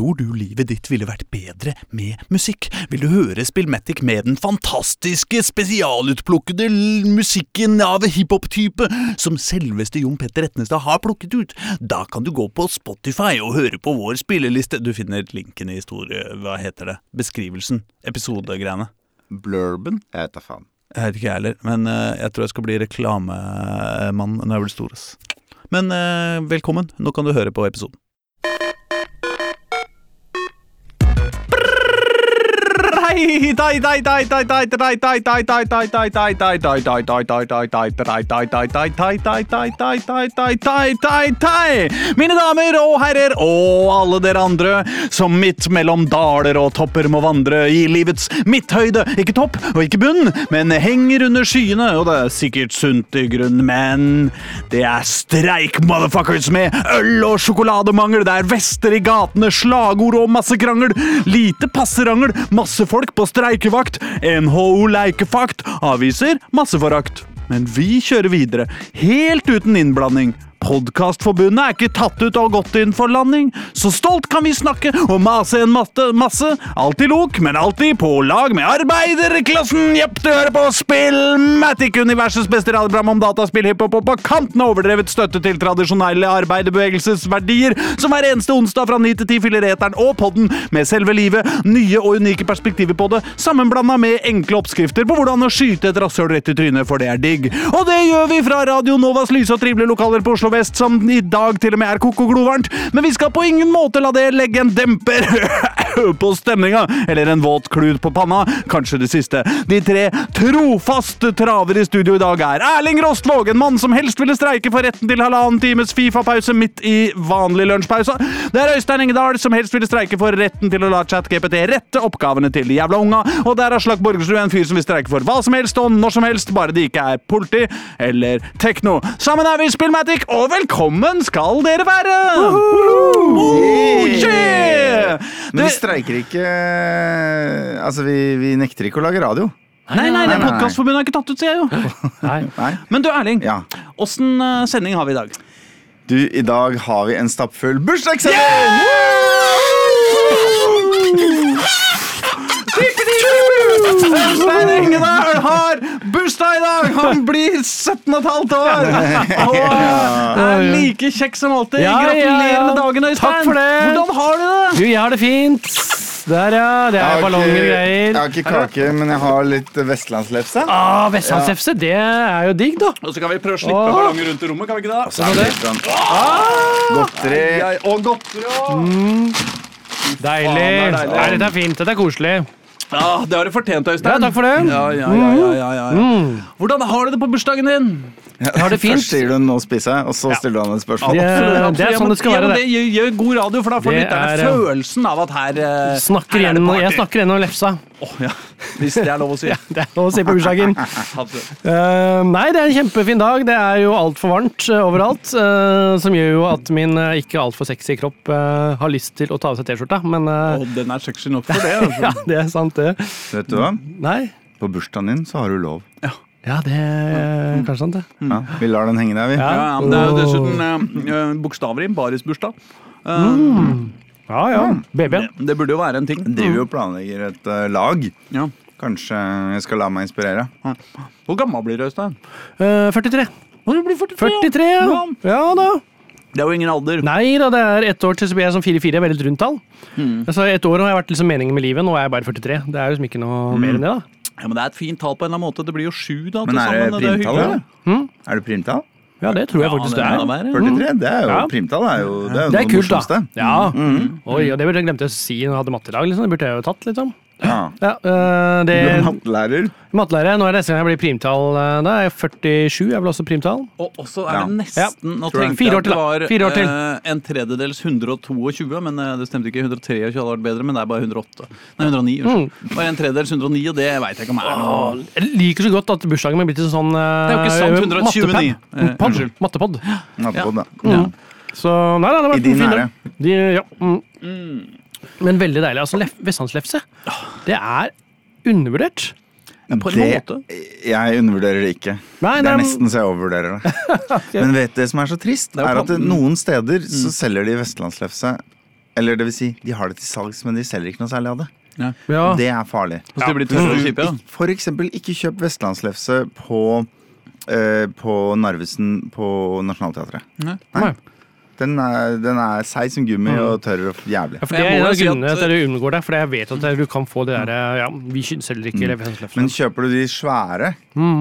Tror du livet ditt ville vært bedre med musikk? Vil du høre Spillmatic med den fantastiske, spesialutplukkede musikken av hiphop-type som selveste Jon Petter Etnestad har plukket ut? Da kan du gå på Spotify og høre på vår spilleliste. Du finner linken i historie... Hva heter det? Beskrivelsen. Episodegreiene. Blurben? Jeg vet da faen. Jeg vet ikke jeg heller, men eh, jeg tror jeg skal bli reklamemann når jeg blir stor. Men eh, velkommen, nå kan du høre på episoden. Mine damer og herrer og alle dere andre som midt mellom daler og topper må vandre i livets midthøyde. Ikke topp og ikke bunn, men henger under skyene, og det er sikkert sunt i grunn, men det er streik, motherfuckers, med øl og sjokolademangel. Det er vester i gatene, slagord og masse krangel. Lite passerangel, masse folk på streikevakt. NHO leikefakt avviser masseforakt. Men vi kjører videre, helt uten innblanding. Podkastforbundet er ikke tatt ut og gått inn for landing, så stolt kan vi snakke og mase en matte, masse. Alltid lok, men alltid på lag med arbeiderklassen. Jepp, du hører på Spillmatic, universets beste radioprogram om dataspill, hiphop og på kanten av overdrevet støtte til tradisjonelle arbeiderbevegelsesverdier, som hver eneste onsdag fra 9 til 10 fyller eteren og podden med selve livet, nye og unike perspektiver på det, sammenblanda med enkle oppskrifter på hvordan å skyte et rasshøl rett i trynet, for det er digg. Og det gjør vi fra Radio Novas lyse og trivelige lokaler på Oslo Vest, som i dag til og med er koko glovarmt, men vi skal på ingen måte la det legge en demper på stemninga, eller en våt klut på panna, kanskje det siste. De tre trofaste traver i studio i dag er Erling Rostvåg, en mann som helst ville streike for retten til halvannen times Fifa-pause midt i vanlig lunsjpause. Det er Øystein Engedal, som helst ville streike for retten til å la ChatGPT rette oppgavene til de jævla unga, og der er Slag Borgersrud en fyr som vil streike for hva som helst og når som helst, bare det ikke er politi eller tekno. Sammen er vi Spillmatic, og velkommen skal dere være! Oh, yeah! Men vi Det- streiker ikke Altså, vi, vi nekter ikke å lage radio. Nei, nei, nei, nei. Podkastforbundet har ikke tatt ut, sier jeg jo. Nei. Men du, Erling. Ja. Åssen eh, sending har vi i dag? Du, i dag har vi en stappfull bursdagssending! Øystein Engedal har bursdag i dag! Han blir 17 15 år! Og er like kjekk som alltid. Gratulerer med dagen, Øystein. Takk for det. Hvordan har du det? Du, jeg har det fint. Der, ja. Det er ballonger og greier. Jeg har ikke kake, men jeg har litt vestlandslefse. Ah, Vestlandslefse, det er jo digg, da. Og så kan vi prøve å slippe Åh. ballonger rundt i rommet. kan vi ikke det? Så er det litt sånn godteri. Jeg- Og godteri òg. Deilig. Det er deilig. Dette er fint. Dette er koselig. Ja, det har du fortjent, Øystein. Ja, takk for det. Ja, ja, ja, ja, ja, ja. Hvordan har du det på bursdagen din? Har det fint. Først sier du 'nå spiser jeg', og så stiller du han et spørsmål. Det, det er sånn det skal være, det. Det gjør, gjør god radio, for da får Det lytterne er, eh, følelsen av at her eh, Snakker her er det gjennom, party. jeg snakker gjennom lefsa. Åh, ja. Hvis det er lov å si. Det er lov å si på bursdagen. Eh, nei, det er en kjempefin dag. Det er jo altfor varmt uh, overalt. Uh, som gjør jo at min uh, ikke altfor sexy kropp har lyst til å ta av seg T-skjorta. Men Og den er sexy nok for det. Altså. ja, det er sant, det. Vet du hva? Nei. På bursdagen din så har du lov. Ja, det er kanskje sant, det. Ja, vi lar den henge der, vi. Ja. Ja, ja, men det er jo dessuten eh, eh, bokstaver i Baris bursdag. Eh, Ja, ja. Babyen. det, det burde jo være en ting. Driver jo og planlegger et eh, lag. Ja. Kanskje jeg skal la meg inspirere. Hvor gammel blir du, Øystein? Eh, 43. Å, du blir 43. 43, ja. Ja da. Det er jo ingen alder. Nei da, det er ett år til så blir jeg som 44. Veldig rundt tall. Mm. Altså, et år har jeg vært liksom meningen med livet, nå er jeg bare 43. Det er liksom ikke noe mer enn det, da. Ja, men Det er et fint tall på en eller annen måte. Det blir jo sju, da. Men er det sammen, primtall, eller? Mm. Er det primtall? Ja, det tror jeg Ja, faktisk det det er. det være. 43? Det er jo, Ja. Primtall er jo det er jo Det er kult, kult, da. morsomste. Ja. Oi, og det burde jeg glemt å si når jeg hadde matte i dag. Liksom. Det burde jeg jo tatt, liksom. Ja. Ja, øh, det Du er mattelærer. Mattelærer, nå er det neste gang jeg blir primtall. øh, Da er jeg 47, jeg vel også primtall. Og også er det nesten Nå tenkte jeg. Fire år at til, det da. var Fire år til. eh, en tredjedels 122, men eh, det stemte ikke. 123 hadde vært bedre, men det er bare 108. Nei, 109. Unnskyld. Mm. Bare en tredjedels 109, og det veit jeg ikke om er noe Jeg liker så godt at bursdagen min er blitt en sånn øh, Det er jo ikke sant, 129. mattepad. Eh, Pod. unnskyld. Mattepod. Mattepod, ja. Mm. Så nei, nei, det har I vært din fin ære. De, ja. mm. Men veldig deilig. Altså, Vestlandslefse, det er undervurdert. På en Det, måte. jeg undervurderer det ikke. Nei, Det nei, er nesten så jeg overvurderer det. Men vet du det som er så trist? Er Er at det, noen steder så selger de vestlandslefse Eller det vil si, de har det til salgs, men de selger ikke noe særlig av det. Ja. Ja. Det er farlig. Kjipe, ja. Ik- For eksempel, ikke kjøp vestlandslefse på, eh, på Narvesen på Nationaltheatret. Nei. Nei. Den er, den er seig som gummi og tørr og jævlig. Ja, for det er en av grunnene til at jeg unngår det, for jeg vet at du kan få det derre ja, Vi selger ikke Men kjøper du de svære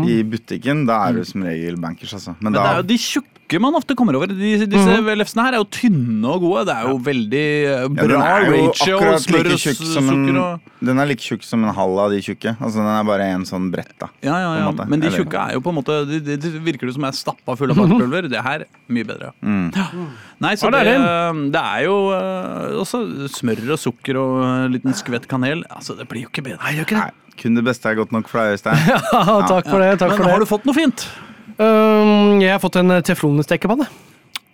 i butikken, da er du som regel bankers, altså. Men, Men det er jo de tjukke man ofte kommer over. Disse, disse lefsene her er jo tynne og gode. Det er jo veldig bra ja, bra den er jo ratio. Smør like og tjukk som en, sukker og Den er like tjukk som en halv av de tjukke. Altså Den er bare en sånn brett, da. Ja, ja, ja. Men de tjukke er jo på en måte De, de, de virker det som er stappa full av bakepulver. Det her mye bedre. Mm. Ja. Nei, så det, det det, er jo eh, også smør og sukker og en liten skvett kanel. Altså, Det blir jo ikke bedre. Nei, gjør ikke Nei, kun det beste er godt nok for deg, Øystein. Ja, takk for det. takk Men for har du fått noe fint? Um, jeg har fått en teflonstekepanne.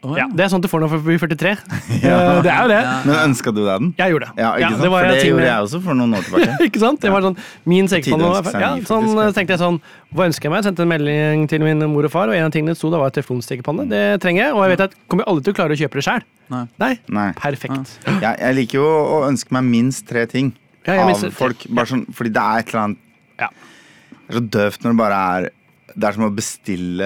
Oh, Ja, det er sånn du får når du blir 43. ja. Det er jo det. Ja. Men ønska du deg den? Jeg gjorde det. Ja, ikke sant? det for det gjorde jeg også for noen år tilbake. ikke sant? Det var sånn, min seg ja, sånn, tenkte jeg sånn, Hva ønsker jeg meg? Jeg sendte en melding til min mor og far, og en av tingene det sto da var teflonstekepanne. Det trenger jeg, og jeg vet at jeg kommer aldri til å klare å kjøpe det sjøl. Nei. Nei. Perfekt. Jeg, jeg liker jo å ønske meg minst tre ting Ja, av minst folk. Bare sånn, fordi det er et eller annet Ja. Det er så døvt når det bare er Det er som å bestille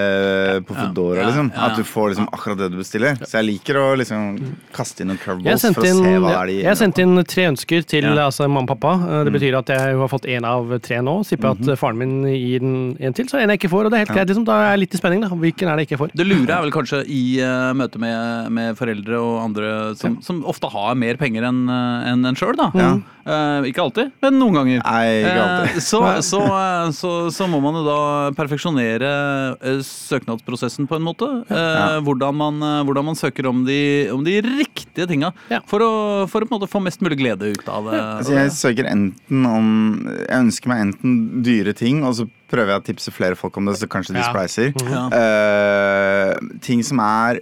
på Foodora, Ja, liksom. At du får liksom akkurat det du bestiller. Så jeg liker å liksom kaste inn noen Jeg curveballs sendte for å inn, se hva det er de jeg sendte inn tre ønsker til Ja. altså, mamma og pappa. Eh, Det betyr at jeg har fått én av tre nå. Tipper Mhm. at faren min gir den en til, så en jeg ikke får. Og det er helt greit, liksom. Da er jeg litt i spenning, da. Hvilken er det jeg ikke får? Det lure er vel kanskje i uh, møte med, med foreldre og andre som, som ofte har mer penger enn en, en sjøl, da. Ja. Uh, ikke alltid, men noen ganger. Nei, ikke alltid. Uh, så, så, eh, så, så må man jo da perfeksjonere eh, søknadsprosessen på en måte. Eh, Ja. hvordan, man, eh, hvordan man søker om de, om de riktige tinga. Ja. For, å, for å på en måte få mest mulig glede ut av det. Altså, jeg søker enten om Jeg ønsker meg enten dyre ting, og så prøver jeg å tipse flere folk om det, så kanskje de Ja. spleiser. Ja. Eh, ting som er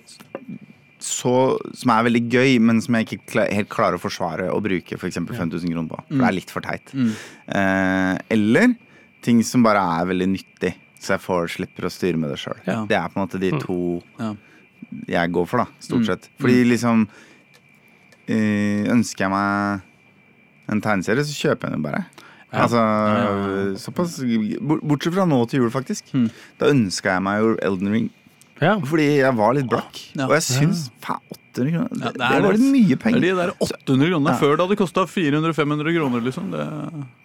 så, som er veldig gøy, men som jeg ikke klar, helt klarer å forsvare å bruke f.eks. 5000 kroner på. For det er litt for teit. Mm. Eh, eller ting som bare er veldig nyttig, så jeg får slipper å styre med det sjøl. Ja. Det er på en måte de to Ja. jeg går for, da, stort Mm. sett. Fordi liksom eh, Ønsker jeg meg en tegneserie, så kjøper jeg den bare. Ja. Altså, ja, ja. såpass Bortsett fra nå til jul, faktisk. Mm. Da ønska jeg meg jo Elden Ring. Ja. Fordi jeg var litt blakk. Ja. Og jeg syns faen, 800 kroner Ja, det, det det var litt mye Det er penger. de der 800 kronene. Ja. Før det hadde kosta 400-500 kroner, liksom. Det,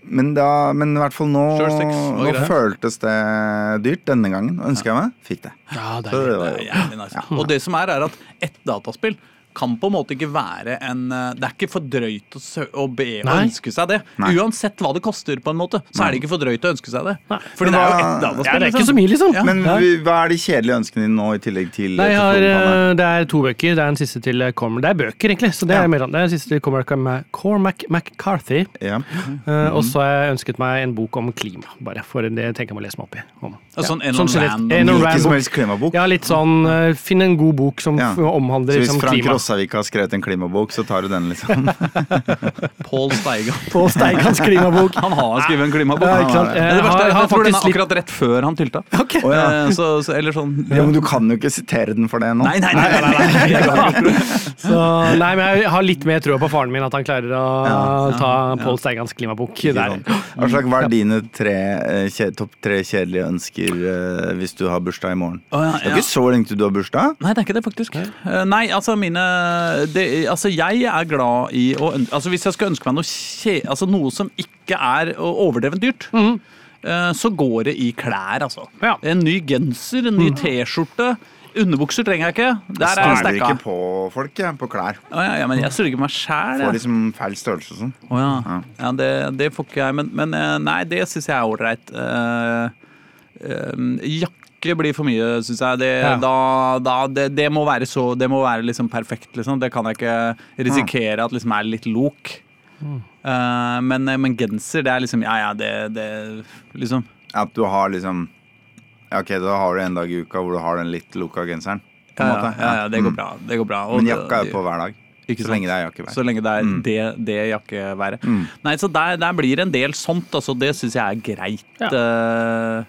Men, da, men i hvert fall nå, var nå føltes det dyrt denne gangen. Ønska jeg meg, fikk det. ja, det Så er det var, det er jævlig nice. Og det som er, er at ett dataspill kan på en måte ikke være en eh, Det er ikke for drøyt å, sø å be å ønske seg det. Nei. Uansett hva det koster, på en måte, så er det ikke for drøyt å ønske seg det. Nei. Fordi Men det er jo hva- annet spill. ja, det er ikke liksom. så mye, liksom. Ja. Men Ja. hva er de kjedelige ønskene dine nå, i tillegg til Nei, jeg har, eh, det er to bøker. Det er den siste til eh, Cormac. Det er bøker, egentlig. Så det Ja. er, mer, det er den siste til Cormac, Cormac McCarthy. Ja. Eh, Og så har jeg ønsket meg en bok om klima, bare. For det tenker jeg må lese meg opp i. Om. Ja, sånn en Sånn random- en random- helst klimabok. Ja, litt sånn uh, Finn en god bok som Ja. omhandler liksom, klima. Rossavik har skrevet en klimabok, så tar du den, liksom. Pål Steigan. Pål Steigans klimabok. Han har skrevet en klimabok. Ja, ikke sant? Men det verste han tror den er akkurat rett før han tylta. Okay. Oh, ja. Eh, så, så, eller sånn Ja, men du kan jo ikke sitere den for det nå. Nei, nei, nei. nei, nei, nei. Så, nei, men jeg har litt mer tro på faren min, at han klarer å Ja, ta Pål Steigans klimabok. Der. Aslak, hva er dine tre, eh, kje- topp tre kjedelige ønsker eh, hvis du har bursdag i morgen? Oh, ja, Det er ikke så lenge til du har bursdag. Nei, det er ikke det, faktisk. Nei, altså mine det, Altså, jeg er glad i å Altså, hvis jeg skal ønske meg noe kje, Altså noe som ikke er overdrevent dyrt, mm. så går det i klær, altså. Ja. En ny genser, en ny T-skjorte. Underbukser trenger jeg ikke. Der er jeg Stoler ikke på folk, jeg, på klær. Å, ja, ja, men jeg stoler ikke på meg sjæl. Får liksom feil størrelse og sånn. Å ja. Ja. ja det, det får ikke jeg. Men, men eh, nei, det syns jeg er ålreit. Uh, uh, jakke blir for mye, syns jeg. Det, Ja. da, da, det, det må være så Det må være liksom perfekt, liksom. Det kan jeg ikke risikere at liksom er litt lok. Eh, men, men genser, det er liksom Ja, ja, det, det Liksom. At du har liksom ja, Ok, da har du en dag i uka hvor du har den litt lukka genseren. Ja, ja, ja, ja, det går Mm. bra. Det går bra. Og Men jakka er på hver dag. Ikke Så sant? lenge det er jakkeværet. Så lenge det er Mm. det, det jakkeværet. Mm. Nei, så der, der blir en del sånt. Altså, det syns jeg er greit. Ja. Eh,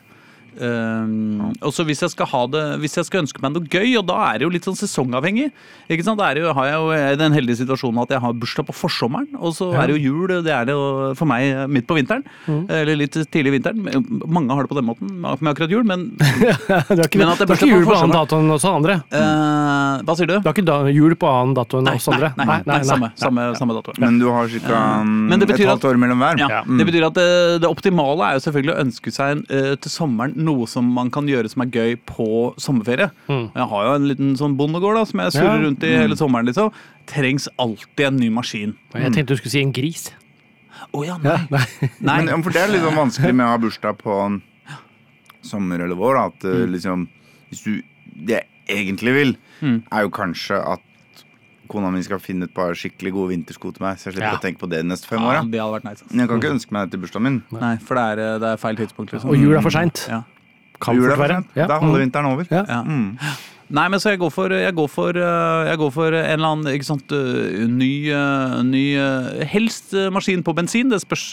Um, og så hvis jeg skal ha det Hvis jeg skal ønske meg noe gøy, og da er det jo litt sånn sesongavhengig. Ikke sant? Det er jo, har jeg jo den heldige situasjonen at jeg har bursdag på forsommeren, og så er det jo jul. Det er det jo for meg midt på vinteren. Eller litt tidlig i vinteren. Mange har det på den måten med akkurat jul, men Du har ikke, Men at det er ikke jul på annen dato enn oss andre? Uh, Hva sier du? Du har ikke da, jul på annen dato enn Nei, oss andre? nei, nei, nei, samme, samme, samme dato. Men du har ca. Men et halvt år mellom hver. Ja, Det betyr at det, det optimale er jo selvfølgelig å ønske seg en, uh, til sommeren noe som man kan gjøre som er gøy på sommerferie. Jeg har jo en liten sånn bondegård da, som jeg surrer Ja. rundt i hele sommeren. liksom. Trengs alltid en ny maskin. Jeg tenkte du skulle si en gris. Å ja, nei. nei. nei. Men, for det er litt sånn vanskelig med å ha bursdag på sommer eller vår. da, At mm. liksom Hvis du Det jeg egentlig vil, er jo kanskje at kona mi skal finne et par skikkelig gode vintersko til meg, så jeg slipper Ja. å tenke på det de neste fem Ja, åra. det nice. Men jeg kan ikke ønske meg det til bursdagen min. Nei, for det er, eh, det er feil tidspunkt. liksom. Og jul er for seint. Ja. Kan fort være. Ja. Da er halve vinteren over. Ja. Ja. Mm. Nei, men så jeg går for, jeg går for, eh, jeg går for en eller annen ikke sant, eh, ny, eh, ny Helst maskin på bensin. Det spørs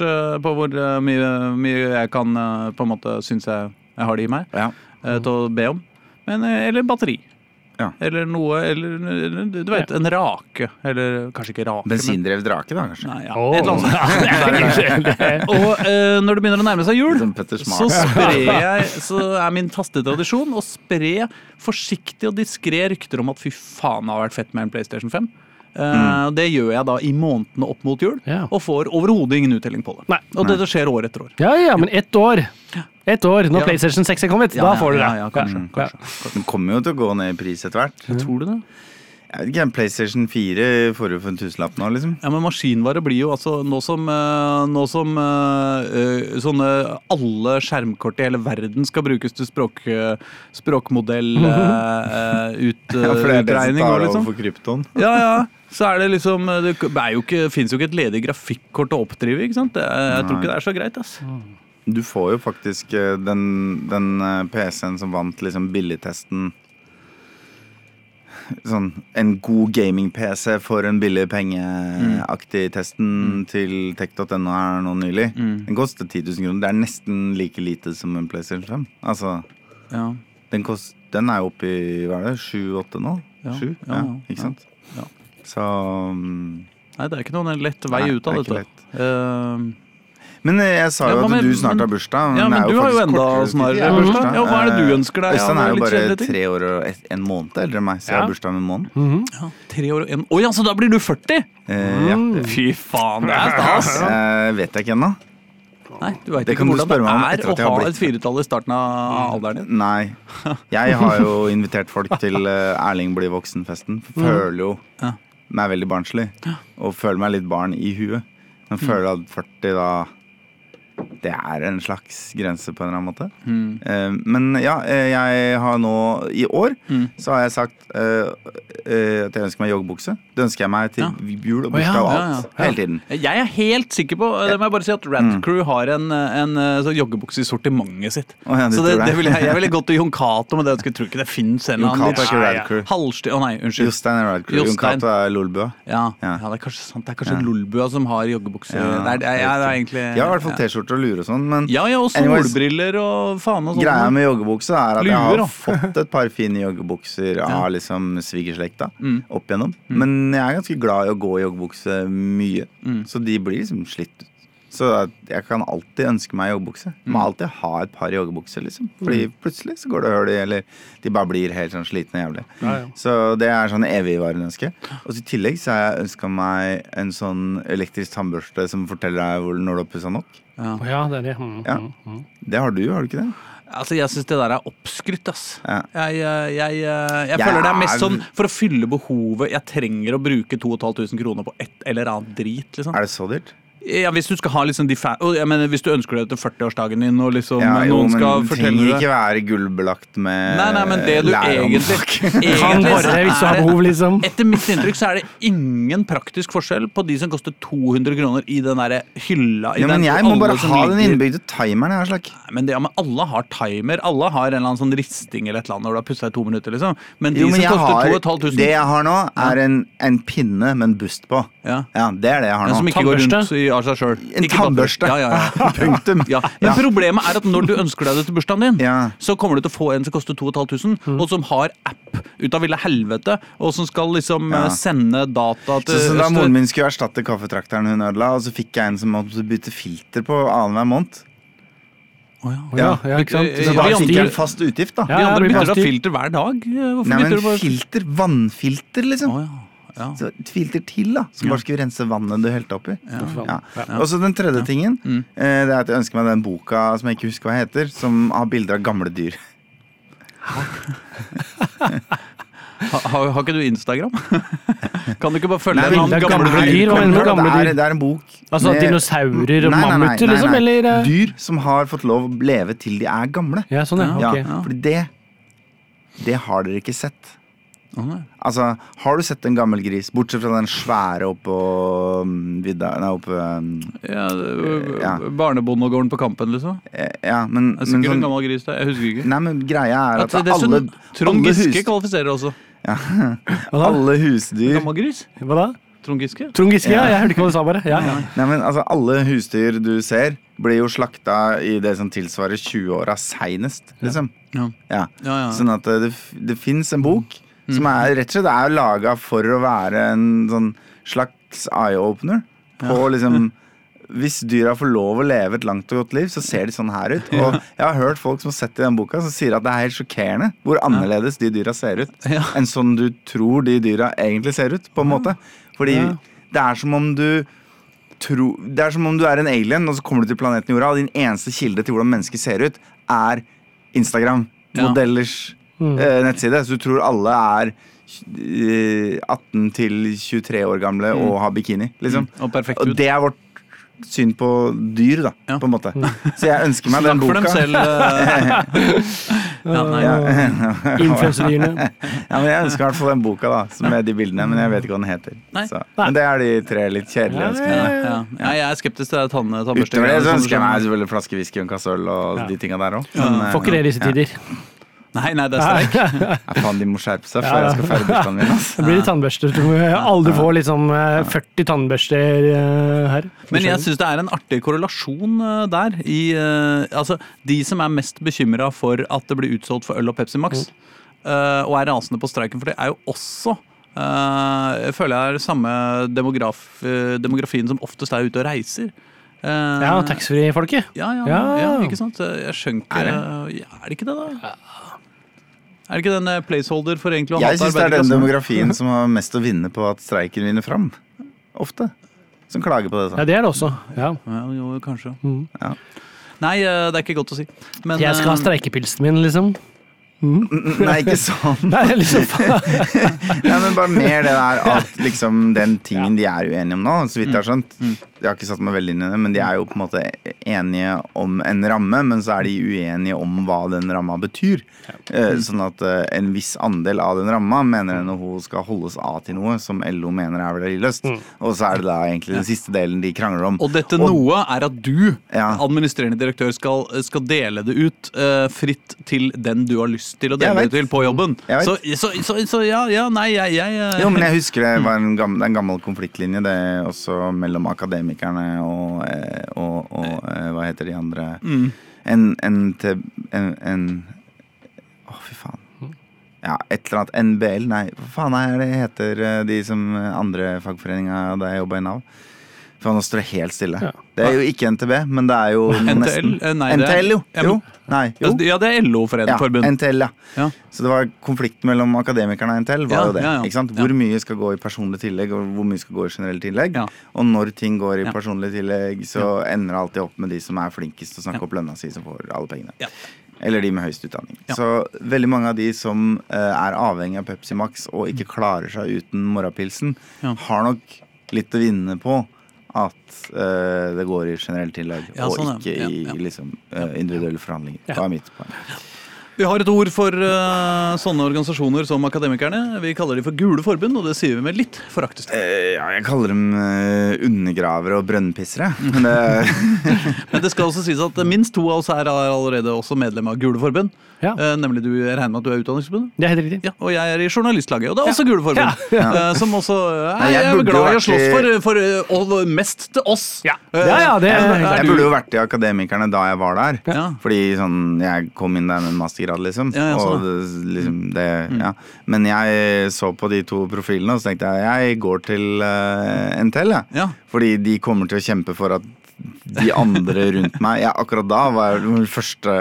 på hvor mye, mye jeg kan på en måte synes jeg, jeg har det i meg Ja. til å be om. Men, eller batteri. Ja. Eller noe Eller du vet, en rake. Eller kanskje ikke rake. men- Bensindrevet drake, da, kanskje. Nei, ja. Oh. Et eller annet. Og eh, når det begynner å nærme seg jul, så sprer jeg Så er min faste tradisjon å spre forsiktig og diskré rykter om at fy faen, det har vært fett med en PlayStation 5. Mm. Det gjør jeg da i månedene opp mot jul, Ja. og får overhodet ingen uttelling på det. Nei. Og dette skjer år etter år. Ja, ja, men ett år. Ett år, når Ja. PlayStation 6 er kommet. Ja, da får du det. ja, ja, kanskje, Ja. kanskje. Den kommer jo til å gå ned i pris etter hvert. Tror du det? Jeg vet ikke, PlayStation 4 får du for en tusenlapp nå, liksom. Ja, men maskinvare blir jo altså Nå som, eh, nå som eh, eh, sånne alle skjermkort i hele verden skal brukes til språk, språkmodellutregning språkmodell uh, ut, Ja, for det er det som tar og over liksom. for krypton. Ja, ja. Så er det liksom Det det fins jo ikke et ledig grafikkort å oppdrive, ikke sant? Det, er- jeg tror ikke det er så greit, ass. Du får jo faktisk eh, den, den eh, PC-en som vant liksom billigtesten Sånn en god gaming-PC for en billig penge-aktig testen til tech.no her nå nylig. Den koster 10 000 kroner. Det er nesten like lite som en PlayStation 5. Altså, Ja. den, kost, den er jo oppe i hva er det, 7-8 nå? Ja, 7? ja, ikke sant? Så um, Nei, det er ikke noen lett vei Nei, ut av det er dette. Men eh, jeg sa Ja, jo at du snart men- har bursdag. ja, men er du jo har jo enda snarere til bursdag. Ja, hva er det du Eh, ønsker deg? Øystein er jo bare tre år og en måned eldre enn meg, så jeg har bursdag om en måned. ja, tre år og en Å ja, så da blir du 40! Eh, ja. Fy faen, det er stas! Eh, vet jeg ikke ennå. Nei, du vet Det ikke kan du hvordan det spørre meg om er etter å at jeg har ha blitt et firetall i starten av alderen din. Nei. Jeg har jo invitert folk til eh, Erling blir voksen-festen. Føler jo Ja. meg veldig barnslig. Og føler meg litt barn i huet. Men føler at 40 da Det er en slags grense på en eller annen måte. Eh, men ja, eh, jeg har nå I år så har jeg sagt eh, eh, at jeg ønsker meg joggebukse. Det ønsker jeg meg til Ja. jul og Å, ja, bursdag og ja, alt. ja. Hele tiden. Jeg er helt sikker på Det må jeg bare si at Rad Crew har en, en, sånn joggebukse i sortimentet sitt. Oh, så det, det? vil jeg, jeg ville gått til Jon Cato, men det jeg tror ikke det fins en annen Halvstil Crew. halvsty... Nei, unnskyld. Jostein er Rad Crew. Jon Cato er Lolbua. Ja, det er kanskje sant. Det er kanskje. Lolbua som har joggebukse. Ja, det, er, jeg, jeg, egentlig Jeg har i hvert fall T-skjorte og lure og sånn, men Ja, ja, og solbriller og faen og sånn. Greia med joggebukse er at jeg Luer, har da. fått et par fine joggebukser av liksom svigerslekta Mm. opp igjennom. Men jeg er ganske glad i å gå i joggebukse mye, Mm. så de blir liksom slitt ut. Så jeg kan alltid ønske meg joggebukse. Mm. Må alltid ha et par joggebukser, liksom. Fordi plutselig så går det hull i, eller de bare blir helt sånn slitne og jævlig. Ja, ja. Så det er sånn evigvarende ønske. Og så i tillegg så har jeg ønska meg en sånn elektrisk tannbørste som forteller deg hvor når du har pussa nok. Ja. Ja, det er det. Mm, Ja. mm, mm. Det har du, har du ikke det? Altså, Jeg syns det der er oppskrytt, ass. Ja. Jeg, jeg, jeg, jeg, jeg Jeg føler det er mest sånn for å fylle behovet. Jeg trenger å bruke 2500 kroner på et eller annet drit, liksom. Er det så dyrt? Ja, Hvis du skal ha liksom de fa jeg mener, Hvis du ønsker det til 40-årsdagen din, og liksom Ja, jo, noen men skal det fortelle trenger deg ikke være gullbelagt med Nei, nei, men det du egentlig, Kan egentlig så bare hvis du har er det- behov, liksom. Etter mitt inntrykk så er det ingen praktisk forskjell på de som koster 200 kroner i den derre hylla. I Ja, men den, jeg må bare ha den innbygde timeren. Her, slik. Nei, Men, det, ja, men alle har timer. Alle har en eller annen sånn risting eller et eller annet når du har pussa i to minutter. liksom Men de Jo, men som koster 2500 det jeg har nå, er en, en pinne med en bust på. ja. Ja, Det er det jeg har nå. Ja, som ikke går rundt i av seg sjøl. En tannbørste. Ja, ja, ja. Punktum. Ja. Men problemet er at når du ønsker deg det til bursdagen din, Ja. så kommer du til å få en som koster 2500, og som har app ut av ville helvete, og som skal liksom Ja. eh, sende data til Så, så da moren min skulle erstatte kaffetrakteren hun ødela, og så fikk jeg en som måtte bytte filter på annenhver måned. Oh, ja. Ja, ja, ikke sant? Ja, Så vi da fikk jeg en fast utgift, da. Ja, De andre bytter da filter hver dag. Hvorfor Nei, bytter men du bare filter, vannfilter, liksom. Å, ja. Ja. Så filter til, da, som Ja. bare skulle rense vannet du helte oppi. Ja. Ja. Og så den tredje tingen, Mm. eh, det er at jeg ønsker meg den boka som jeg ikke husker hva heter, som har bilder av gamle dyr. Ha, har, har ikke du Instagram? kan du ikke bare følge Nei, en annen gamle gamle dyr? dyr, hva mener du med det, gamle er, dyr? det er en bok Altså med- dinosaurer og mammuter, liksom? Eller eh, Dyr som har fått lov å leve til de er gamle. Ja, sånn, ja. Ja, ok. Fordi det Det har dere ikke sett. Nei. Altså, Har du sett en gammel gris, bortsett fra den svære oppå mm, vidda Nei, oppe mm, Ja, Ja. Barnebondegården på Kampen, liksom? eh, Ja, men, Det er men sikkert en sånn gammel gris der. Jeg husker ikke. Nei, men greia er At at det er alle, Trond alle Giske hus- kvalifiserer også. ja, Hva da? alle husdyr Gammel gris? Hva da? Trond Giske? Trond Giske, ja. Ja. Jeg hørte ikke hva du sa, bare. Ja. Nei, men altså, Alle husdyr du ser, blir jo slakta i det som tilsvarer 20-åra seinest. Liksom. Ja. Ja. Ja, ja. Sånn at eh, det, det fins en bok som er rett og slett er laga for å være en sånn slags eye-opener på liksom hvis dyra får lov å leve et langt og godt liv, så ser de sånn her ut. Og jeg har hørt folk som har sett i den boka, som sier at det er helt sjokkerende hvor annerledes de dyra ser ut Ja. enn sånn du tror de dyra egentlig ser ut, på en måte. Fordi Ja. det er som om du tro, Det er som om du er en alien, og så kommer du til planeten Jorda, og din eneste kilde til hvordan mennesker ser ut, er Instagram. Ja. Modellers eh, nettside. Så du tror alle er eh, 18 til 23 år gamle og har bikini, liksom. Og perfekt Og det er vårt syn på dyr, da, Ja. på en måte. Så jeg ønsker meg den boka. Snakk for dem selv. eh. ja, nei. Ja. Influensedyrene. ja, men Jeg ønsker i hvert fall den boka da som med de bildene, men jeg vet ikke hva den heter. Så. Men det er de tre litt kjedelige Ja, ønskene. Ja, ja. Ja, jeg er skeptisk til det tann- tannbørsting. Utover det så ønsker jeg meg selvfølgelig flaske whisky og en kasse øl og Ja. de tinga der òg. Får ikke det i disse tider. Nei, nei, det er streik. Ja, faen, de må skjerpe seg før ja. jeg skal feire bursdagen min. Altså. Det blir tannbørster. Du må aldri få liksom eh, 40 tannbørster eh, her. Men jeg syns det er en artig korrelasjon eh, der. I, eh, altså, de som er mest bekymra for at det blir utsolgt for øl og Pepsi Max, mm. og er rasende på streiken for det, er jo også eh, jeg føler jeg er samme demograf, eh, demografien som oftest er ute og reiser. Eh, Ja, taxfree-folket. ja, ja, ja. Ja. ikke sant? Jeg skjønker Er det, ja, er det ikke det, da? Er det ikke den eh, placeholder for egentlig å Jeg hate syns det er den demografien som har mest å vinne på at streiken vinner fram. Ofte. Som klager på det. Ja, sånn. det er det også. Ja. Ja, jo, kanskje. Mm. Ja. Nei, eh, det er ikke godt å si. Men, Jeg skal ha streikepilsen min, liksom. Mm, Nei, ikke sånn. Nei, liksom. Nei, men bare mer det der at liksom den tingen de er uenige om nå, så vidt jeg har skjønt. Jeg har ikke satt meg veldig inn i det, men de er jo på en måte enige om en ramme, men så er de uenige om hva den ramma betyr. Eh, Sånn at eh, en viss andel av den ramma mener NHO skal holdes av til noe som LO mener er verdiløst. Og så er det da egentlig den siste delen de krangler om. Og dette noe er at du, administrerende direktør, skal, skal dele det ut uh, fritt til den du har lyst til å dele det til på jobben. Så, så, så, så ja, ja, nei, jeg, jeg jeg Jo, men jeg husker det var en gammel, en gammel konfliktlinje, det er også mellom akademikerne og, og, og, og eh, hva heter de andre Mm. En, en, en, en Å, fy faen. Ja, et eller annet. NBL, nei, hva faen er det heter eh, de som eh, andre fagforeninga da jeg jobba i Nav? Faen, nå står det helt stille. Ja. Det er jo ikke NTB, men det er jo NTL? nesten Eh, nei, NTL, jo. Ja, jo. Nei, jo. Ja, det er Ja, LO-forbund. NTL, ja. Ja. Så det var konflikt mellom akademikerne og NTL. var Ja, jo det, ja, ja. ikke sant? Hvor mye skal gå i personlig tillegg, og hvor mye skal gå i generell tillegg. Ja. Og når ting går i Ja. personlig tillegg, så ender det alltid opp med de som er flinkest til å snakke Ja. opp lønna si, som får alle pengene. Ja. Eller de med høyest utdanning. Ja. Så veldig mange av de som uh, er avhengig av Pepsi Max og ikke klarer seg uten morgenpilsen, Ja. har nok litt å vinne på at uh, det går i generelt tillegg, Ja, sånn, og ikke i Ja, i liksom, uh, individuelle forhandlinger. Ja. Det er mitt poeng. Vi har et ord for uh, sånne organisasjoner som Akademikerne. Vi kaller dem for Gule forbund, og det sier vi med litt forakt. Ja, jeg kaller dem undergravere og brønnpissere. Men det, Men det skal også sies at minst to av oss her er allerede også medlem av Gule forbund. Ja. Eh, nemlig du, jeg regner med at du er Utdanningsforbundet? Det er helt riktig. Ja, og jeg er i Journalistlaget, og det er også Gule forbund. Ja. Eh, som også er, Nei, jeg jeg er burde jo glad i å vært slåss i- for, for eh, og mest til oss. Ja. Eh, Ja, ja, det er er jeg burde jo vært i Akademikerne da jeg var der. Ja. Fordi sånn, jeg kom inn der med en mastergrad, liksom. Ja, ja, og sånn, det, liksom det, ja. Men jeg så på de to profilene, og så tenkte jeg jeg går til uh, NTL. Jeg. Ja. Fordi de kommer til å kjempe for at de andre rundt meg ja, Akkurat da var jeg den første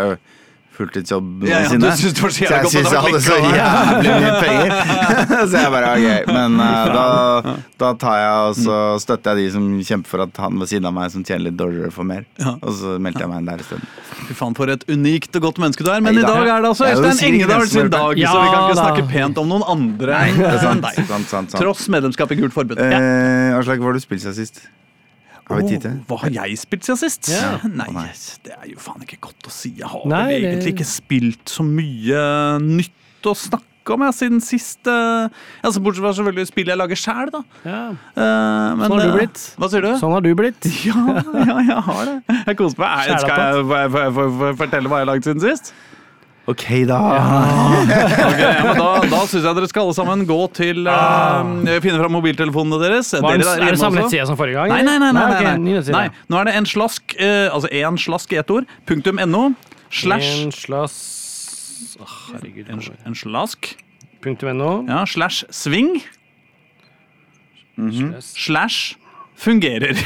fulltidsjobb Ja, ja, sine. du synes det var så så jeg syns jeg hadde så jævlig mye penger. så jeg bare ok, men uh, da, da tar jeg og så støtter jeg de som kjemper for at han ved siden av meg som tjener litt dårligere, får mer. Ja. Og så meldte jeg meg inn der isteden. Fy faen, for et unikt og godt menneske du er. Men i dag er det altså Øystein Engedal sin dag, Ja så vi kan ikke da. snakke pent om noen andre Nei, det er enn sant. deg. sant, sant, sant. Tross medlemskap i Gult forbund. Hva Aslak, var har du spilt seg sist? Har vi tid til Hva har jeg spilt siden sist? Ja. Nei, det er jo faen ikke godt å si. Jeg har Nei, vel det- egentlig ikke spilt så mye nytt å snakke om jeg, siden sist. Uh, altså, bortsett fra selvfølgelig spillet jeg lager sjæl, da. Ja. Uh, men, Sånn har du eh, blitt. Hva sier du? Sånn har du blitt. Ja, ja, jeg har det. Jeg koser meg. Jeg, Skal jeg, jeg, jeg fortelle hva jeg har lagd siden sist? Ok, da. Ok, ja, men da da syns jeg dere skal alle sammen gå til uh, Finne fram mobiltelefonene deres. Var Dere det, der er det samme nettside som forrige gang? Nei, nei, nei. nei, nei, nei. nettside. nei. Nå er det en slask, uh, altså en slask i ett ord, punktum no, slash En slask oh, Herregud. en, en slask, Punktum no. ja, slash sving, Slash- slash fungerer.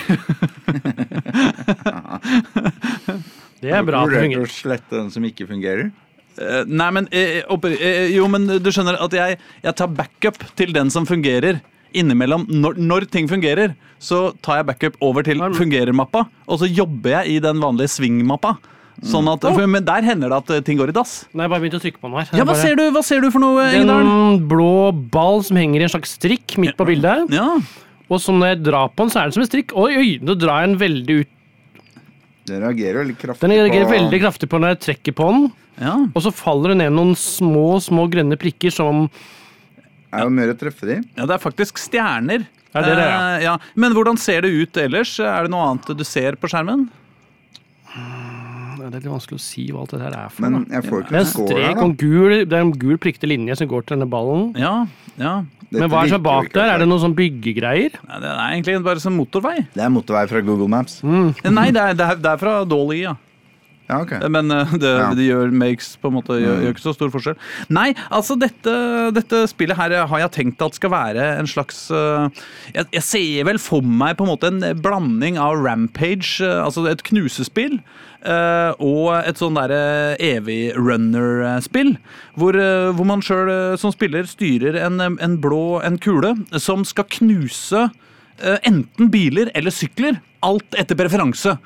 Det er bra at det Vurderte fungerer. å slette den som ikke fungerer? Eh, nei, men eh, eh, Jo, men du skjønner at jeg, jeg tar backup til den som fungerer. Innimellom, når, når ting fungerer, så tar jeg backup over til fungerer-mappa, og så jobber jeg i den vanlige sving-mappa. Sånn at, for, men der hender det at ting går i dass. Nei, jeg bare begynte å trykke på den her. Ja, hva ser du, hva ser du for noe, Engedal? En blå ball som henger i en slags strikk midt på bildet. Ja, Og så når jeg drar på den, så er det som en strikk. Oi, oi, nå drar jeg den veldig ut. Den reagerer veldig kraftig Den reagerer på veldig kraftig på når jeg trekker på den. ja. Og så faller det ned noen små, små grønne prikker som Er jo mer å treffe de. ja, det er faktisk stjerner. Ja, det er det, ja. Eh, ja. Men hvordan ser det ut ellers? Er det noe annet du ser på skjermen? Det er litt vanskelig å si hva alt dette her er for noe. jeg får Det ikke er en score strek her, og da. gul, det er en gul prikkete linje som går til denne ballen. Ja, ja. Men hva er som bak der? Er det noen sånn byggegreier? Nei, Det er egentlig bare som motorvei. Det er motorvei fra Google Maps. Nei, er, det er, det er fra Dolly, ja. Ja, okay. Men eh, det, Ja. det gjør, makes på en måte, gjør, gjør ikke så stor forskjell. Nei, altså dette, dette spillet her har jeg tenkt at skal være en slags eh, jeg, jeg ser vel for meg på en måte en blanding av Rampage, eh, altså et knusespill, eh, og et sånn derre evig runner-spill. Hvor, eh, hvor man sjøl som spiller styrer en, en blå en kule som skal knuse eh, enten biler eller sykler. Alt etter preferanse.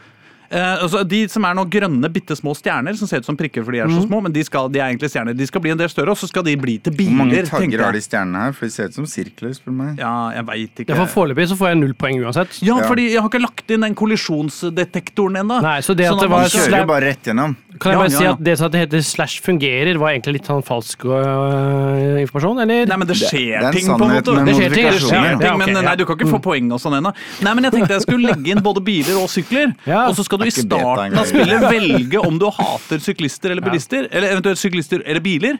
Eh, altså de som er noen grønne, bitte små stjerner som ser ut som prikker fordi de er så små, men de, skal, de er egentlig stjerner. De skal bli en del større, og så skal de bli til biler. Hvor mange tagger har de stjernene her? For de ser ut som sirkler, spør du meg. Ja, jeg vet ikke. Ja, for Foreløpig så får jeg null poeng uansett. Ja, Ja. fordi jeg har ikke lagt inn den kollisjonsdetektoren ennå. Nei, så det at det man var De kjører jo bare rett gjennom. Kan jeg Ja, bare ja, si at det som heter slash fungerer, var egentlig litt sånn falsk øh, informasjon, eller? Nei, men det skjer det ting, på en måte. Det skjer ting, det skjer ting, men ja. nei, du kan ikke få poeng og sånn ennå. Nei, men jeg tenkte jeg skulle legge inn både biler og sykler. Ja. Og så skal du i starten av spillet velge om du hater syklister eller bilister. Eller eventuelt syklister eller biler.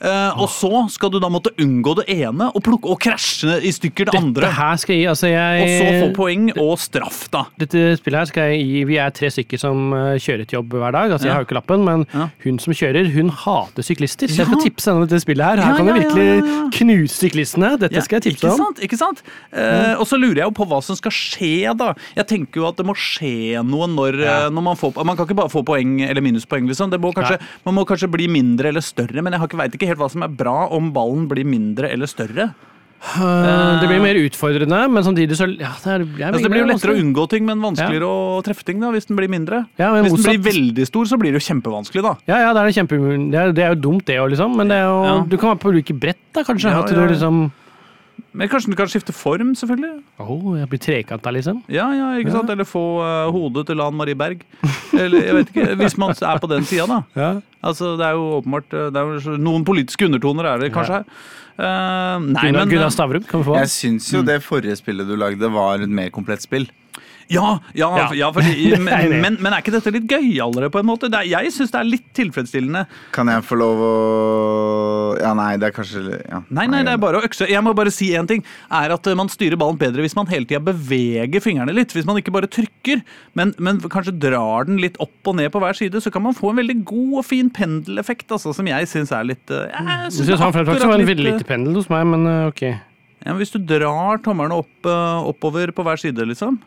Eh, og så skal du da måtte unngå det ene og plukke og krasje i stykker det andre. Dette her skal jeg altså Og så få poeng og straff, da. Dette spillet her skal jeg gi Vi er tre stykker som øh, kjører til jobb hver dag. Altså, Ja. Jeg har jo ikke lappen, men Ja. hun som kjører, hun hater syklister. Så jeg skal tipse henne om dette spillet her. Her Ja, kan du virkelig knuse syklistene. Dette skal jeg tipse ikke om. sant? Ikke sant? Eh, og så lurer jeg jo på hva som skal skje, da. Jeg tenker jo at det må skje noe når, eh, når man får Man kan ikke bare få poeng eller minuspoeng, liksom. Det må kanskje, man må kanskje bli mindre eller større, men jeg veit ikke helt hva som er bra om ballen blir mindre eller større. Øh, Det blir mer utfordrende, men samtidig så ja, det, er, det, Altså, det blir jo lettere å unngå ting, men vanskeligere å treffe ting da, hvis den blir mindre. Ja, men hvis den blir veldig stor, så blir det jo kjempevanskelig, da. Ja, ja, det er, kjempe, det er, det er jo dumt, det òg, liksom. Men det jo, Ja. du kan bruke brett, da, kanskje. Ja, at ja, du ja. liksom Men kanskje den kan skifte form, selvfølgelig. Oh, jeg blir trekanta, liksom. Ja, ja, ikke sant? Eller få uh, hodet til Lan Marie Berg. Eller jeg vet ikke, Hvis man er på den sida, da. Ja. Altså, Det er jo åpenbart eh, det er jo Noen politiske undertoner er det kanskje her. Uh, nei, Gunnar, men Gunnar Stavrum, kan vi få? Jeg syns jo det forrige spillet du lagde, var et mer komplett spill. Ja, ja, Ja. ja fordi, men, men, men er ikke dette litt gøyalere, på en måte? Det er, jeg syns det er litt tilfredsstillende. Kan jeg få lov å Ja, nei, det er kanskje ja. Nei, nei, det er bare å økse. Jeg må bare si én ting. Er at eh, Man styrer ballen bedre hvis man hele tida beveger fingrene litt. Hvis man ikke bare trykker, men, men kanskje drar den litt opp og ned på hver side, så kan man få en veldig god og fin pendeleffekt, altså, som jeg syns er litt eh, Jeg syns han faktisk akkurat var en veldig eh, lite pendel hos meg, men ok. ja, men Hvis du drar tommelen opp, oppover på hver side, liksom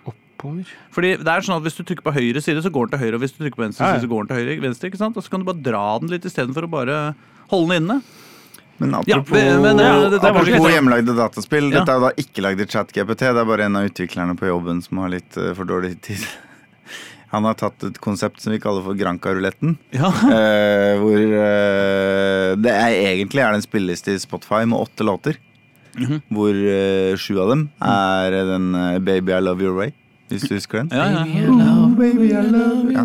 Oppover. Fordi det er sånn at Hvis du trykker på høyre side, så går den til høyre. Og hvis du trykker på venstre Ja, ja. side, så går den til høyre, venstre. ikke sant? Og så kan du bare dra den litt istedenfor å bare holde den inne. Men Ja, apropos, men- men ja, det- det apropos hjemmelagde dataspill. Ja. Dette er jo da ikke lagd i ChatGPT. Det er bare en av utviklerne på jobben som har litt eh, for dårlig tid. Han har tatt et konsept som vi kaller for Granca-ruletten. Ja. Uh, hvor uh, det er egentlig er det en spilleliste i Spotify med åtte låter. Mhm. Hvor uh, sju av dem er den Baby I Love Your Way. Hvis du husker den. Ja, ja. Baby, baby, I love you ja.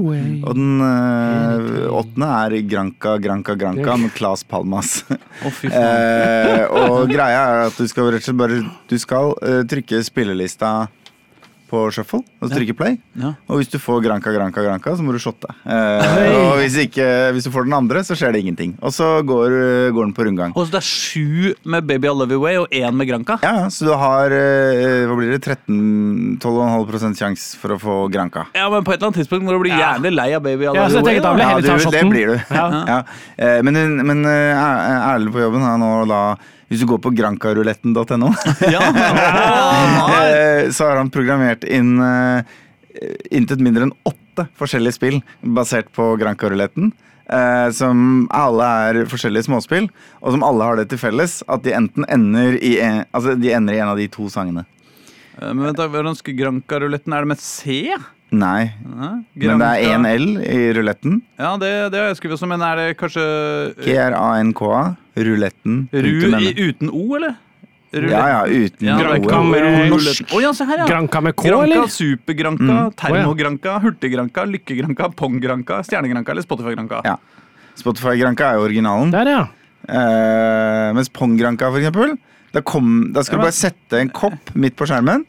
Og den eh, åttende er Granca, Granca, Granca med Claes Palmas. Å, fy faen. Eh, og greia er at du skal rett og slett bare Du skal eh, trykke spillelista på shuffle, og så trykke play. Ja. Og hvis du får granka, granka, granka, så må du shotte. Eh, og hvis, ikke, hvis du får den andre, så skjer det ingenting. Og så går, går den på rundgang. Og så det er sju med Baby I Love You Way og én med granka? Ja, ja, så du har eh, hva blir det, 13 12,5% sjanse for å få granka. Ja, men på et eller annet tidspunkt når du blir jævlig lei av Baby I Love You Ja, Way. heller ta det, blir du. Ja. Ja. Eh, Men, men eh, Er- Erlend på jobben har nå da Hvis du går på grankaruletten.no, Ja. Eh, så har han programmert inn eh, intet mindre enn åtte forskjellige spill basert på grancaruletten. Eh, som alle er forskjellige småspill, og som alle har det til felles at de enten ender i en, altså de ender i en av de to sangene. Men vent da, hvordan skal Granca-ruletten? Er det med C? Nei, Ja, men det er én L i ruletten. Ja, det, det har jeg skrevet også, men er det kanskje G-R-A-N-K-A. Ruletten. Ru uten O, eller? Ja, ja, uten Ja, Granka Granca med-. Å ja, se her, ja. Granca med K, Granca, eller? Super-Granca, Mm. Termo-Granca, Hurtig-Granca, Lykke-Granca, Pong-Granca, Stjerne-Granca eller Spotify-Granca. Ja. Spotify-Granca er jo originalen. Der, ja. Eh, mens Pong-Granca, for eksempel, da, kom, da skal Ja, du bare sette en kopp midt på skjermen.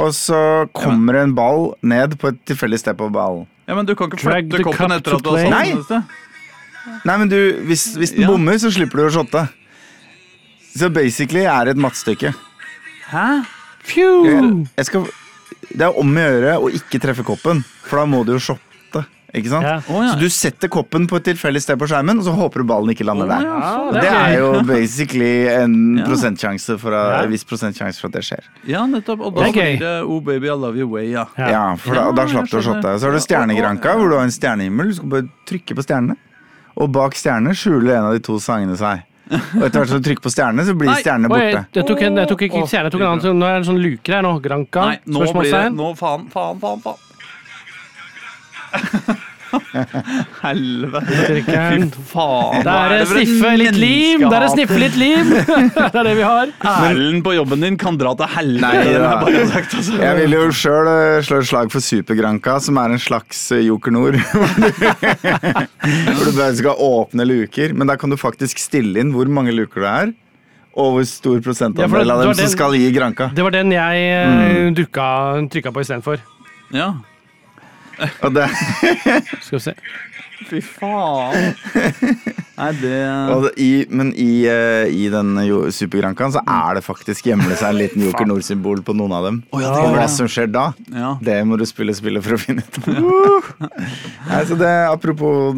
Og så kommer en ball ned på et tilfeldig sted på ballen. Ja, men du kan ikke flytte koppen etter at du har satt den. Nei, men du, hvis, hvis den Ja. bommer, så slipper du å shotte. Så basically er det et mattstykke. Hæ? Phew! Jeg skal, det er om å gjøre å ikke treffe koppen, for da må du jo shotte. Ikke sant? Ja. Oh, ja. Så du setter koppen på et tilfeldig sted på skjermen, og så håper du ballen ikke lander der. ja, det, er Det er jo basically en Ja. prosentsjanse for at, viss prosentsjanse for at det skjer. Ja, nettopp. Og da blir det Oh baby, I love you way, ja. Ja. Ja, for da, da slapp du å shotte. Så har du stjernegranka, hvor du har en stjernehimmel. Du skal bare trykke på stjernene. Og bak stjernene skjuler en av de to sangene seg. Og etter hvert som du trykker på stjernene, så blir Nei. stjernene jeg, borte. jeg, tok en, jeg tok ikke stjerne, jeg tok en annen. så Nå er det en sånn luker her nå. Granka. Nei, nå blir det. Nå faen, faen, faen, faen. Helvete. Trykkeren. Fy faen. Der er det sniffe litt lim! Der er å sniffe litt liv! Det er det vi har. Erlend på jobben din kan dra til helvete. Nei, det jeg bare sagt, altså. Jeg vil jo sjøl slå et slag for Supergranka, som er en slags eh, Joker Nord. Hvor du bare skal åpne luker, men der kan du faktisk stille inn hvor mange luker det er. Og hvor stor Ja, prosentandel det- av det dem som skal gi Granka. Det var den jeg mm. dukka, trykka på istedenfor. Ja. Og det, Skal vi se. Fy faen. Nei, det og det, i, men i, eh, i den jo- Supergrankaen så er det faktisk gjemmer det seg en liten Joker Nord-symbol på noen av dem. Ja, det og gjør hva det. som skjer da, Ja. det må du spille spillet for å finne ut. Nei, så det, apropos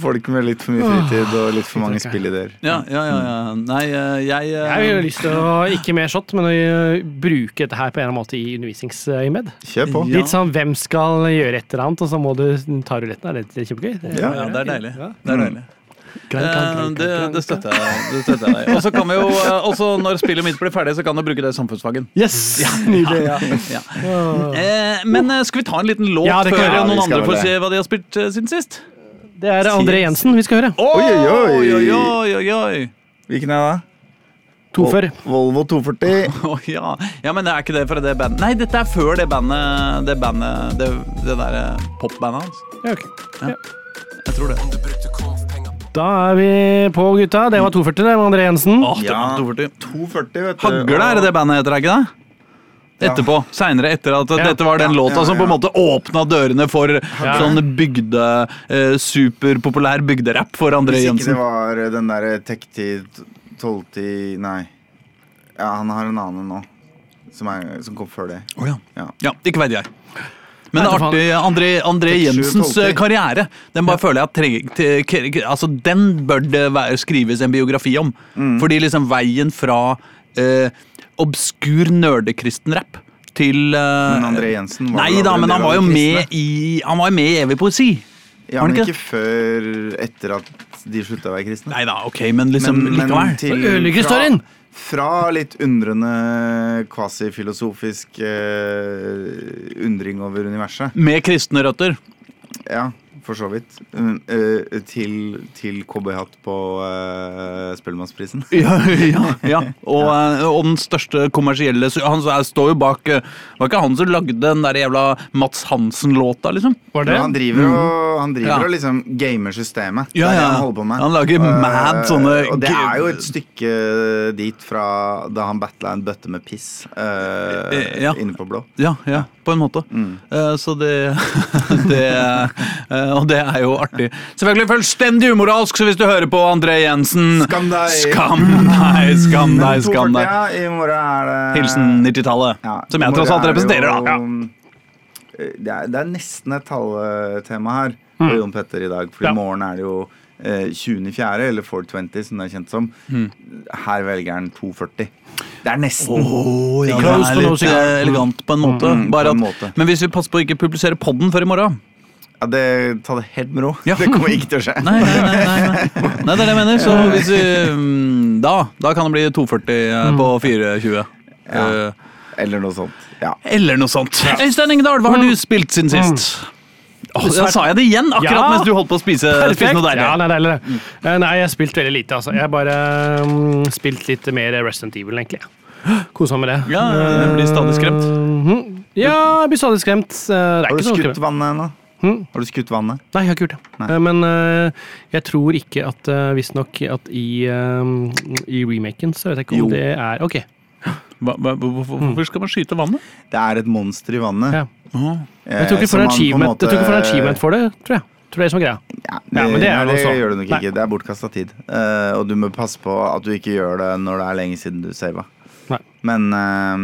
folk med litt for mye fritid og litt for mange spillideer. Ja, ja, ja, ja. Nei, eh, jeg eh, Jeg har jo lyst til å ikke mer shot, men å eh, bruke dette her på en eller annen måte i undervisningsøyemed. Kjør på. Ja. Litt sånn hvem skal gjøre et eller annet, og så må du ta ruletten. Er det kjempegøy? Det- Ja. ja, det er deilig. Ja. Det er deilig. Eh, det, det støtter jeg det støtter jeg deg. Og så kan vi jo eh, også når spillet mitt blir ferdig, så kan du bruke det i samfunnsfagen. Yes! Nydelig. Ja. Ja. Eh, men eh, skal vi ta en liten låt Ja, før. Ja, noen andre får se hva de har spilt siden sist? Det er André Jensen vi skal høre. Oi, oi, oi. oi, oi, oi, oi. Hvilken er det? 240. Volvo 240. Oh, ja. ja, men det er ikke det fra det bandet Nei, dette er før det bandet Det bandet Det, det derre popbandet hans. Ja, ok. Jeg tror det. Da er vi på, gutta. Det var 240, det med André Jensen. Åh, det Ja. var 240. 240, vet du. Hagle er det det bandet heter, er ikke det? Etterpå. Seinere, etter at Ja. dette var den Ja, låta ja, som på en måte åpna dørene for sånn bygde eh, Superpopulær bygderapp for André Jensen. Hvis ikke Jensen. det var den derre Tekti 1210 Nei. Ja, han har en annen nå. Som, er, som kom før det. Oh, ja. Ja. ja, ikke veit jeg. Men det Nei, er artig. André, André Jensens eh, karriere Den bare føler jeg at treng, til- k- k- altså, Den bør det være, skrives en biografi om. Mm. Fordi liksom veien fra eh, obskur nerdekristen-rapp til eh, Men André Jensen var Nei da, men han var jo med i Han var med i Evig poesi. Ja, men ikke? ikke før etter at de slutta å være kristne. Nei da, ok, men liksom likevel. til- Så ødelegger storyen. Fra, fra litt undrende, kvasifilosofisk eh, undring over universet. Med kristne røtter. Ja, for så vidt. Mm, eh, til, til cowboyhatt på uh, Spellemannsprisen. Ja, ja, ja. Og, eh, og den største kommersielle Han står jo bak Var ikke han som lagde den der jævla Mats Hansen-låta, liksom? Var det? Ja, han driver og, han driver Ja. og liksom gamer systemet. Ja, det er det ja. han holder på med. Han lager mad sånne Og det er jo et stykke dit fra da han battla en bøtte med piss ja. inne på blå. Ja, ja, på en måte. Mm. Uh, så det, det eh, Og det er jo artig. Selvfølgelig fullstendig umoralsk, så hvis du hører på André Jensen Skam deg! Skam deg, skam deg, skam deg. I morgen er det Hilsen 90-tallet. Ja, Som jeg tross alt er representerer, da. Ja. Det er, det er nesten et talletema her mm. Jon Petter i dag. For Ja. i morgen er det jo eh, 20.4., eller 420 som det er kjent som. Her velger han 240. Det er nesten. Oh, ja, det er litt eh, elegant på en måte. Mm, Bare på en at, måte. Men hvis vi passer på å ikke publisere podden før i morgen Ja, det, ta det helt med ro. Ja. Det kommer ikke til å skje. Nei, nei, nei, nei, nei. det er det jeg mener. Så hvis vi mm, Da, da kan det bli 240 eh, på 420. Ja. Eh, Eller noe sånt. Ja. eller noe sånt. Øystein Engedal, hva har du spilt siden sist? Oh, da sa jeg det igjen, akkurat Ja. mens du holdt på å spise, spise noe deilig. Ja, nei, deilig. det. Eh, Nei, jeg har spilt veldig lite, altså. Jeg har bare um, spilt litt mer Resident Evil, egentlig. Kosa meg med det. Ja, jeg blir stadig skremt. Mhm. Ja, jeg blir stadig skremt. Det er Har du ikke skutt vannet ennå? Hm? Har du skutt vannet? Nei, jeg har ikke gjort det. Nei. Eh, Men uh, jeg tror ikke at uh, Visstnok at i, uh, i remaken så vet jeg ikke om Jo. det er Ok. Hva, hva, hvorfor, skal man skyte vannet? Det er et monster i vannet. Ja. Jeg tror ikke får en achievement, jeg tror ikke for en achievement for det, tror jeg. Tror det er som greia. Ja, det, Ja, men det er nei, det det gjør du nok Nei. ikke. Det er bortkasta tid. Uh, og du må passe på at du ikke gjør det når det er lenge siden du sava. Men uh,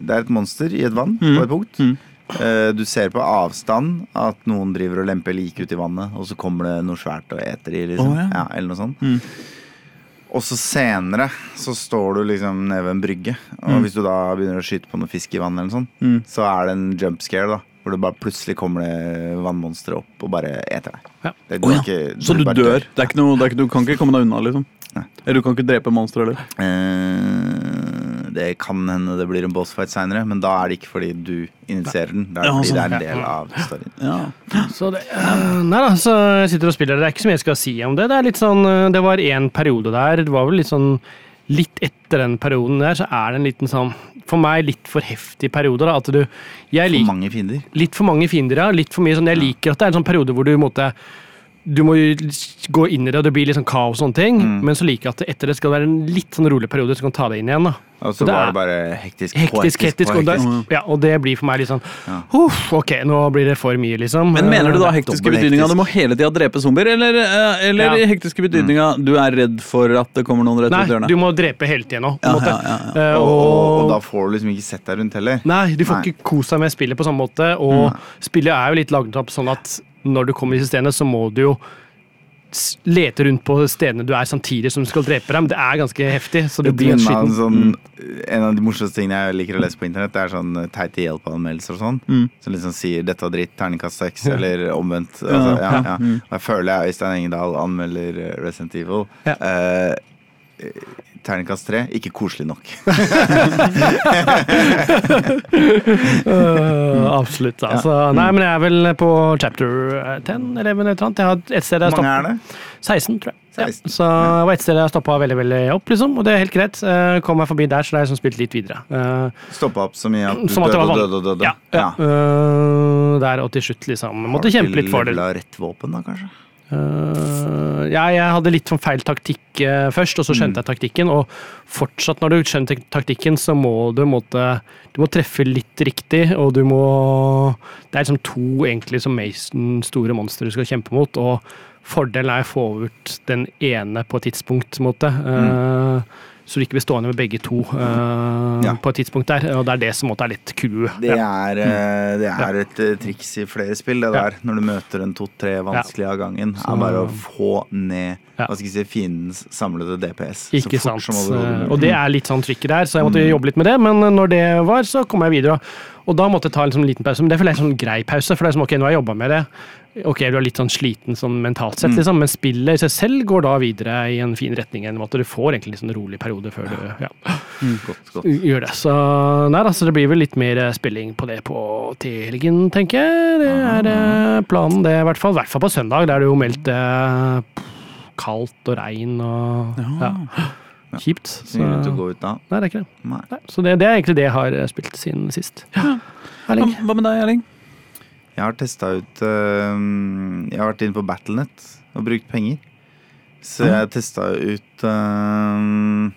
det er et monster i et vann Mm. på et punkt. Mm. Eh, du ser på avstand at noen driver og lemper lik ut i vannet, og så kommer det noe svært og eter i, liksom. Å, ja. ja, eller noe sånt. Mm. Og så senere så står du liksom nede ved en brygge, og Mm. hvis du da begynner å skyte på noe fisk i vannet, eller sånt, Mm. så er det en jump scare, da. Hvor det bare plutselig kommer det vannmonstre opp og bare eter deg. Ja. Ja. ikke- Så du dør? dør? Det noe, det ikke, du kan ikke komme deg unna, liksom? Nei. Eller du kan ikke drepe monstre heller? Eh, det kan hende det blir en bossfight seinere, men da er det ikke fordi du initierer den. Det er Ja, fordi sånn. det er en del av storyen. Ja. Så det, nei da, så jeg sitter og spiller. Det er ikke så mye jeg skal si om det. Det er litt sånn, eh, det var en periode der, det var vel litt sånn Litt etter den perioden der, så er det en liten sånn For meg litt for heftig periode. da, at du, For mange fiender. Litt for mange fiender, ja. Litt for mye sånn, Jeg liker at det er en sånn periode hvor du måtte du må jo gå inn i det, og det blir litt sånn kaos og sånne ting. Mm. Men så liker jeg at etter det skal være en litt sånn rolig periode, så kan du ta det inn igjen. da. Og Så det var det bare hektisk, Hektisk, hektisk. Og, det, ja, og det blir for meg litt sånn Ja. Uff, ok, nå blir det for mye, liksom. Men mener du da Eh, hektiske betydninga du må hele tida drepe zombier, eller, eh, eller Ja. hektiske betydninga du er redd for at det kommer noen rett ut dørene? Nei, du må drepe hele tida nå. på en Ja, måte. ja, ja, ja. Eh, Og, og, og da får du liksom ikke sett deg rundt heller. Nei, du får Nei. ikke kose deg med spillet på samme måte. Og spillet er jo litt lagd opp sånn at når du kommer i systemet, så må du jo lete rundt på stedene du er samtidig som du skal drepe dem. Det er ganske heftig, så du Det blir skitten. sånn, En av de morsomste tingene jeg liker å lese på internett, det er sånn teite hjelpeanmeldelser og sånn. Mm. Som liksom sier 'dette var dritt', terningkast seks, eller omvendt. Altså, ja, ja. Mm. Og jeg føler jeg Øystein Engedal anmelder eh, Resident Evil. Ja. Eh, eh, terningkast tre, ikke koselig nok. uh, absolutt. Altså. Nei, men jeg er vel på chapter 10, 11 eller noe annet. Jeg har et sted jeg Hvor mange er det? 16, tror jeg. Ja. Så det var et sted jeg stoppa veldig veldig opp, liksom, og det er helt greit. Uh, Kom meg forbi der, så det er jeg liksom spilt litt videre. Uh, Stoppa opp så mye at du Som at det døde og døde og døde? Ja. ja. Uh, der og til slutt, liksom. Måtte kjempe litt for det. Har du levela rett våpen, da, kanskje? Eh, ja, jeg hadde litt sånn feil taktikk uh, først, og så skjønte jeg taktikken. Og fortsatt, når du skjønner taktikken, så må du måtte Du må treffe litt riktig, og du må Det er liksom to egentlig som Mason store monstre du skal kjempe mot, og fordelen er å få ut den ene på et tidspunkt, på en måte. Eh, Så du ikke blir stående med begge to uh, Ja. på et tidspunkt der. Og det er det som måtte er litt clouet. Det er, eh, det er et eh, triks i flere spill, det der. Når du møter en to-tre vanskelige av gangen. Så- er bare å få ned hva skal jeg si, fiendens samlede DPS. Ikke så fort sant. som overhodet. Og det er litt sånn trykket der, så jeg måtte Mm. jobbe litt med det. Men når det var, så kom jeg videre. Og da måtte jeg ta en sånn liten pause. Men det føler jeg er en sånn grei pause, for det er som ok, nå har jeg jobba med det. Ok, du er litt sånn sliten sånn mentalt sett, Mm. liksom, men spillet i seg selv går da videre i en fin retning. En måte. Du får egentlig litt sånn rolig periode før du ja, Godt, godt. gjør det. Så nei, altså, det blir vel litt mer eh, spilling på det på til helgen, tenker jeg. Det er eh, planen, det, i hvert fall. I hvert fall på søndag. Der er det jo meldt eh, kaldt og regn og ja. Kjipt. Så, ut nei, det er ikke det. Nei. Nei, så det, det er egentlig det jeg har eh, spilt siden sist. Hva, Erling? hva med deg, Erling? Jeg har testa ut uh, Jeg har vært inne på Battlenet og brukt penger. Så jeg testa ut uh,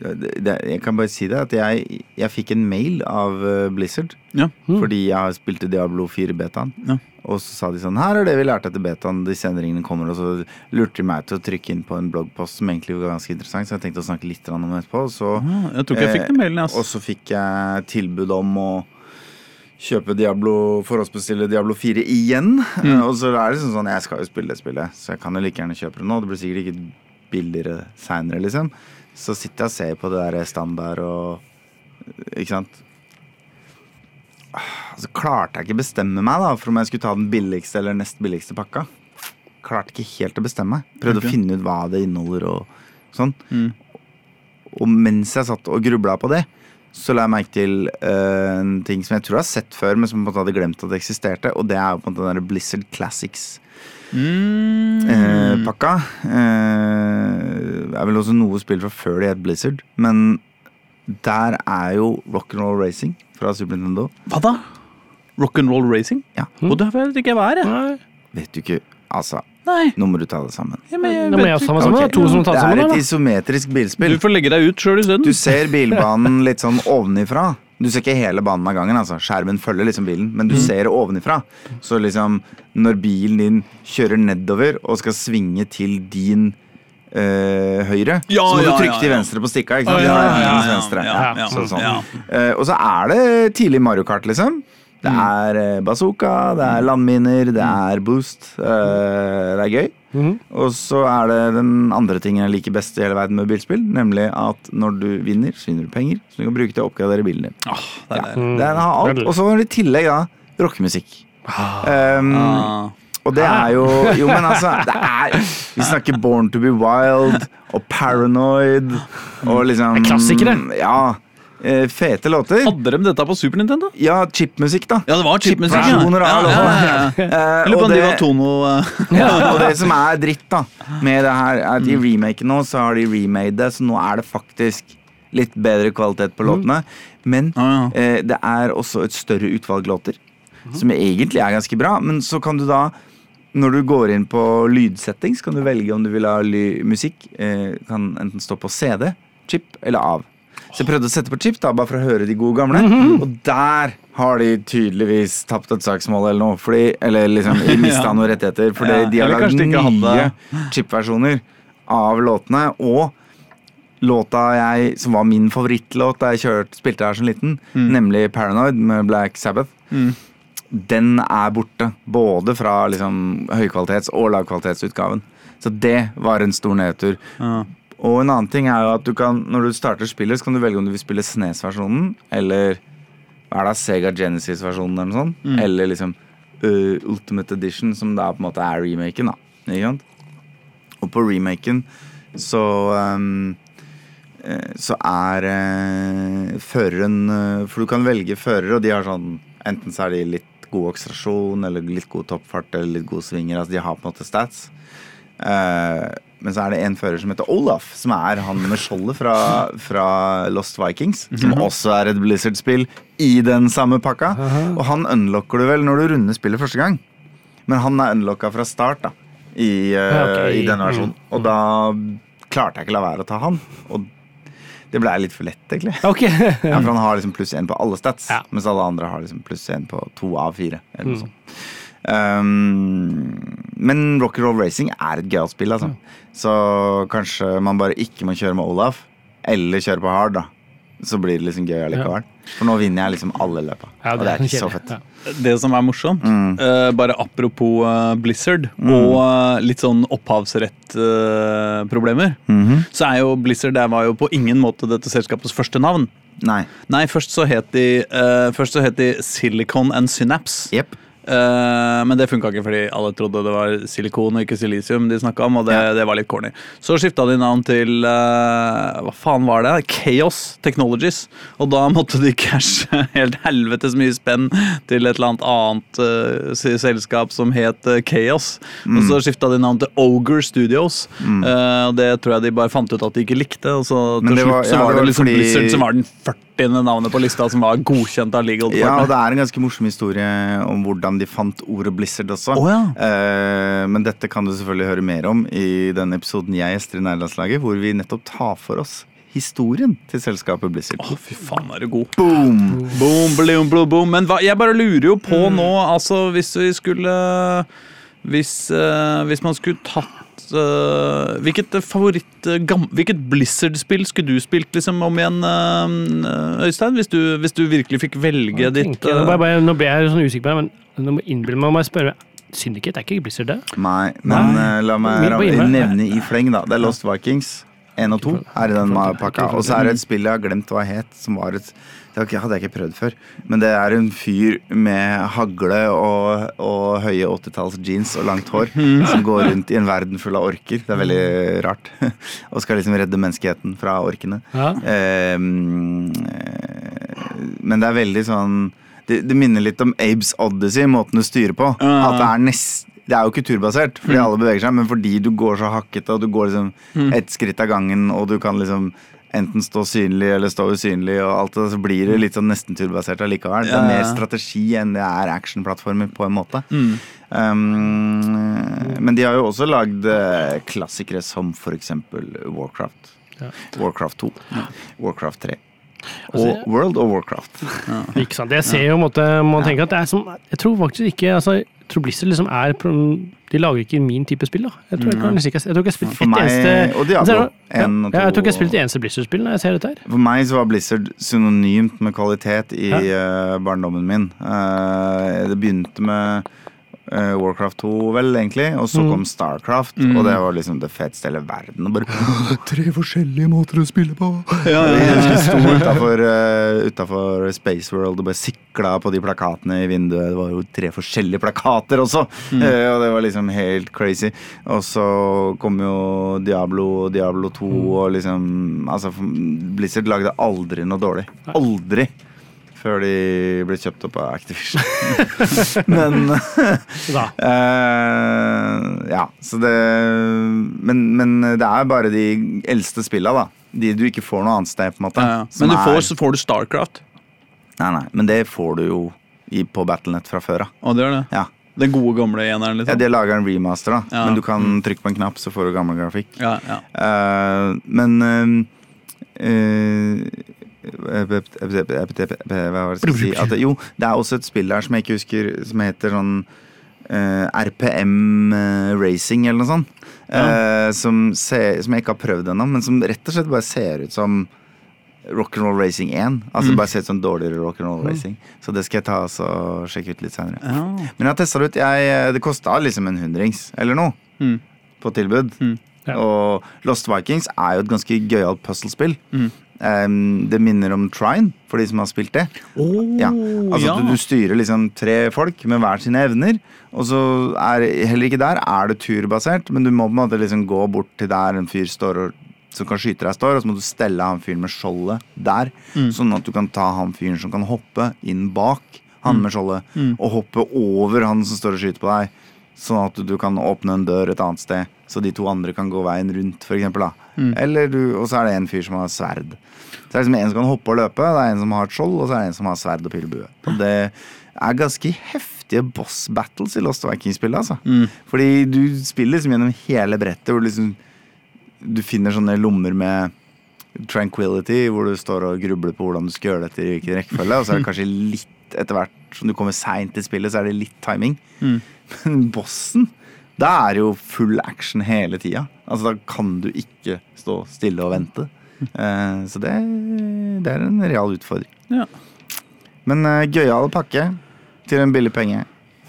det, det, Jeg kan bare si det, at jeg, jeg fikk en mail av Blizzard. Ja. Mm. Fordi jeg har spilt i Diablo 4-betaen. Ja. Og så sa de sånn Her er det vi lærte etter betaen. Disse endringene kommer. Og så lurte de meg til å trykke inn på en bloggpost som egentlig var ganske interessant. Så jeg tenkte å snakke litt om det etterpå. Så Ah, Jeg tror ikke jeg fikk den mailen. og så fikk jeg tilbud om å kjøpe Diablo, forhåndsbestille Diablo 4 igjen. Mm. Eh, Og så er det liksom sånn, jeg skal jo spille det spillet, så jeg kan jo like gjerne kjøpe det nå. Det blir sikkert ikke billigere seinere, liksom. Så sitter jeg og ser på det der standard og Ikke sant. Så klarte jeg ikke bestemme meg da for om jeg skulle ta den billigste eller nest billigste pakka. Klarte ikke helt å bestemme meg. Prøvde okay. å finne ut hva det inneholder og sånn. Mm. Og mens jeg satt og grubla på det, så la jeg merke til uh, en ting som jeg tror jeg har sett før, men som på en måte hadde glemt at det eksisterte, og det er jo på en måte den der Blizzard Classics-pakka. Mm. det er vel også noe spill fra før det het Blizzard, men der er jo Rock'n'Roll Racing fra Super Nintendo. Hva da? Rock'n'roll racing? Ja. Og det vet ikke hva er. jeg. Nei. Vet du ikke Altså, Nei. nå må du ta det sammen. Ja, men jeg ta sammen sammen. Det er to som tar Det sammen. et isometrisk bilspill. Du får legge deg ut sjøl isteden. Du ser bilbanen litt sånn ovenifra. Du ser ikke hele banen av gangen. altså Skjermen følger liksom bilen, men du Mm. ser det ovenifra. Så liksom når bilen din kjører nedover og skal svinge til din eh, høyre, Ja, så må ja, du trykke ja, til venstre på stikka. Ikke sant? ja, Ja, ja, ja, ja, ja, ja, sånn. Eh, og så er det tidlig Mario Kart, liksom. Det Mm. er uh, bazooka, det er landminer, det er boost. det er gøy. Mhm. Og så er det den andre tingen jeg liker best i hele verden med bilspill, nemlig at når du vinner, så vinner du penger, så du kan bruke til å oppgradere bilen din. Oh, det er deilig. Den har alt. Og så har du i tillegg da rockemusikk. Um, Ah. Og det er jo Jo, men altså, det er Vi snakker Born to be Wild og Paranoid og liksom Det er klassikere. Ja. eh, Fete låter. Hadde de dette på Super Nintendo? Ja, chipmusikk, da. Ja, det var chipmusikk. ja. Ja, ja, ja, ja. Eh, lurer på og om de det- var Tono Ja, og det som er dritt da med det her, er at i remaken nå, så har de remade det, så nå er det faktisk litt bedre kvalitet på låtene. Men Ja, ja. eh, det er også et større utvalg låter, som egentlig er ganske bra. Men så kan du da, når du går inn på lydsetting, så kan du velge om du vil ha musikk. Eh, kan enten stå på CD, chip eller av. Så jeg prøvde å sette på chip, da, bare for å høre de gode gamle. Og der har de tydeligvis tapt et saksmål eller noe. Fordi, eller liksom mista Ja. noen rettigheter. Fordi Ja, de har lagd nye chipversjoner av låtene. Og låta jeg, som var min favorittlåt da jeg kjørt, spilte her som liten, nemlig 'Paranoid' med Black Sabbath, Mm. Den er borte. Både fra liksom høykvalitets- og lavkvalitetsutgaven. Så det var en stor nedtur. Ja. Og en annen ting er jo at du kan, når du starter spillet, så kan du velge om du vil spille SNES-versjonen eller hva er det, Sega Genesis-versjonen eller noe sånt. Mm. Eller liksom uh, Ultimate Edition, som da på en måte er remaken. da Ikke sant? Og på remaken så um, så er eh, føreren For du kan velge fører, og de har sånn Enten så er de litt god akselerasjon, eller litt god toppfart, eller litt gode svinger. Altså de har på en måte stats. Uh, men så er det en fører som heter Olaf, som er han med skjoldet fra, fra Lost Vikings. Som også er et Blizzard-spill i den samme pakka. Og han unlocker du vel når du runder spillet første gang. Men han er unlocka fra start da i, uh, okay. i den versjonen. Og da klarte jeg ikke la være å ta han. Og det ble litt for lett, egentlig. Ok. Ja, for han har liksom pluss én på alle stats, Ja. mens alle andre har liksom pluss én på to av fire. Eller noe Mm. sånt. Um, men Rock'n'Roll Racing er et gøyalt spill, altså. Så kanskje man bare ikke må kjøre med Olaf, eller kjøre på hard, da. Så blir det liksom gøy allikevel. For nå vinner jeg liksom alle løpa. Ja, og det er ikke så fett. Ja. Det som er morsomt, Mm. uh, bare apropos uh, Blizzard og uh, litt sånn opphavsrettproblemer, Mhm. så er jo Blizzard det var jo på ingen måte dette selskapets første navn. Nei. Nei, først så het de, eh, først så het de Silicon and Synapse. Jepp. Eh, men det funka ikke fordi alle trodde det var silikon og ikke silisium de snakka om, og det, Ja. det var litt corny. Så skifta de navn til uh, Hva faen var det? Chaos Technologies. Og da måtte de cashe helt helvetes mye spenn til et eller annet annet eh, selskap som het Chaos. Og så skifta de navn til Ogre Studios. Mm. og det tror jeg de bare fant ut at de ikke likte, og så til slutt var- slutt så ja, var det det liksom fordi- Blizzard som var den 40. navnet på lista som var godkjent av legal Ja, og det er en ganske morsom historie om hvordan de fant ordet Blizzard også. Oh, ja. eh, men dette kan du selvfølgelig høre mer om i den episoden jeg gjester i Nærlandslaget, hvor vi nettopp tar for oss historien til selskapet Blizzard. Å, fy faen, er du god. Boom! Boom, boom, boom, boom. Men hva, jeg bare lurer jo på nå, altså hvis vi skulle Hvis, eh, hvis man skulle tatt eh, Hvilket favoritt eh, Hvilket Blizzard-spill skulle du spilt liksom om igjen, eh, Øystein? Hvis du, hvis du virkelig fikk velge Jeg ditt tenker, nå, bare, bare, nå ble jeg sånn usikker på det, men nå må innbille meg, jeg spørre Syndicate er ikke Blizzard, det? Nei, men Nei. la meg Min- ra- på innvei. nevne i fleng, da. Det er Lost Vikings 1 og 2 er i den pakka. Og så er det et spill jeg har glemt hva het, som var et det hadde jeg ikke prøvd før. Men det er en fyr med hagle og, og høye 80-talls jeans og langt hår som går rundt i en verden full av orker. Det er veldig rart. og skal liksom redde menneskeheten fra orkene. Ja. Ehm, eh, men det er veldig sånn det, det minner litt om Abes Odyssey, måten du styrer på. At det er nest det er jo ikke turbasert, fordi alle beveger seg, men fordi du går så hakkete, og du går liksom ett skritt av gangen, og du kan liksom enten stå synlig eller stå usynlig, og alt det, så blir det litt sånn nesten turbasert allikevel. Det er mer strategi enn det er actionplattformer, på en måte. Mm. Um, men de har jo også lagd eh, klassikere som for eksempel Warcraft. Ja. Warcraft 2. Warcraft 3. Altså, Og World of Warcraft. Ikke sant? Jeg ser jo en måte, man tenker at det er som Jeg tror faktisk ikke altså, jeg tror Blizzard liksom er De lager ikke min type spill, da. Jeg tror, jeg, kan jeg, ikke, jeg tror ikke jeg har spilt et eneste og Diablo Ja, 1 og ja, jeg tror ikke jeg har spilt et eneste Blizzard-spill når jeg ser dette her. For meg så var Blizzard synonymt med kvalitet i eh, barndommen min. Eh, det begynte med eh, Warcraft 2, vel, egentlig. Og så kom Starcraft, og det var liksom det feteste i hele verden. Og bare Tre forskjellige måter å spille på! Ja, ja, ja. husker sto utafor utenfor Space World og bare sikla på de plakatene i vinduet. Det var jo tre forskjellige plakater også! Eh, og det var liksom helt crazy. Og så kom jo Diablo og Diablo 2 og liksom Altså, Blizzard lagde aldri noe dårlig. Aldri! Før de ble kjøpt opp av Activision. Men Da. Eh, ja, så det men, men det er bare de eldste spilla, da. De du ikke får noe annet sted, på en måte. Ja, ja. Men du får, er- så får du Starcraft. Nei, nei, men det får du jo i, på Battlenet fra før av. Det gjør det. Ja. Den gode, gamle eneren, ja, liksom. de lager en remaster, da. Ja. Men du kan trykke på en knapp, så får du gammel grafikk. Ja, ja. Uh, men uh, eh, Hva var det jeg si? At, jo, det er også et spill der som jeg ikke husker, som heter sånn uh, RPM eh, Racing eller noe sånt. Eh, som, ser, som jeg ikke har prøvd ennå, men som rett og slett bare ser ut som Rock'n'Roll Racing 1. Altså bare ser ut som dårligere rock'n'roll racing. Så det skal jeg ta og sjekke ut litt senere. Ja. Men jeg har testa det ut. Jeg, det kosta liksom en hundrings eller noe Mm. på tilbud. Ja. Og Lost Vikings er jo et ganske gøyalt puzzlespill. Mm. Um, det minner om Trine, for de som har spilt det. Ja. Altså ja. du, du styrer liksom tre folk med hver sine evner. Og så er heller ikke der er det turbasert, men du må på en måte liksom gå bort til der en fyr står og som kan skyte deg, står, og så må du stelle han fyren med skjoldet der. Sånn at du kan ta han fyren som kan hoppe, inn bak han med skjoldet, og hoppe over han som står og skyter på deg. Sånn at du kan åpne en dør et annet sted, så de to andre kan gå veien rundt, for eksempel. Du, og så er det en fyr som har sverd. Så det er liksom en som kan hoppe og løpe, det er en som har et skjold, og så er det en som har sverd og pilbue. Og det er ganske heftige boss battles i Lost Vikings-spillet, altså. Fordi du spiller liksom gjennom hele brettet, hvor du liksom du finner sånne lommer med tranquility, hvor du står og grubler på hvordan du skal gjøre dette i hvilken rekkefølge, og så er det kanskje litt etter hvert som du kommer seint i spillet, så er det litt timing. Men bossen, da er det jo full action hele tida. Altså, da kan du ikke stå stille og vente. Eh, så det, det er en real utfordring. Ja. Men uh, gøyal pakke til en billig penge.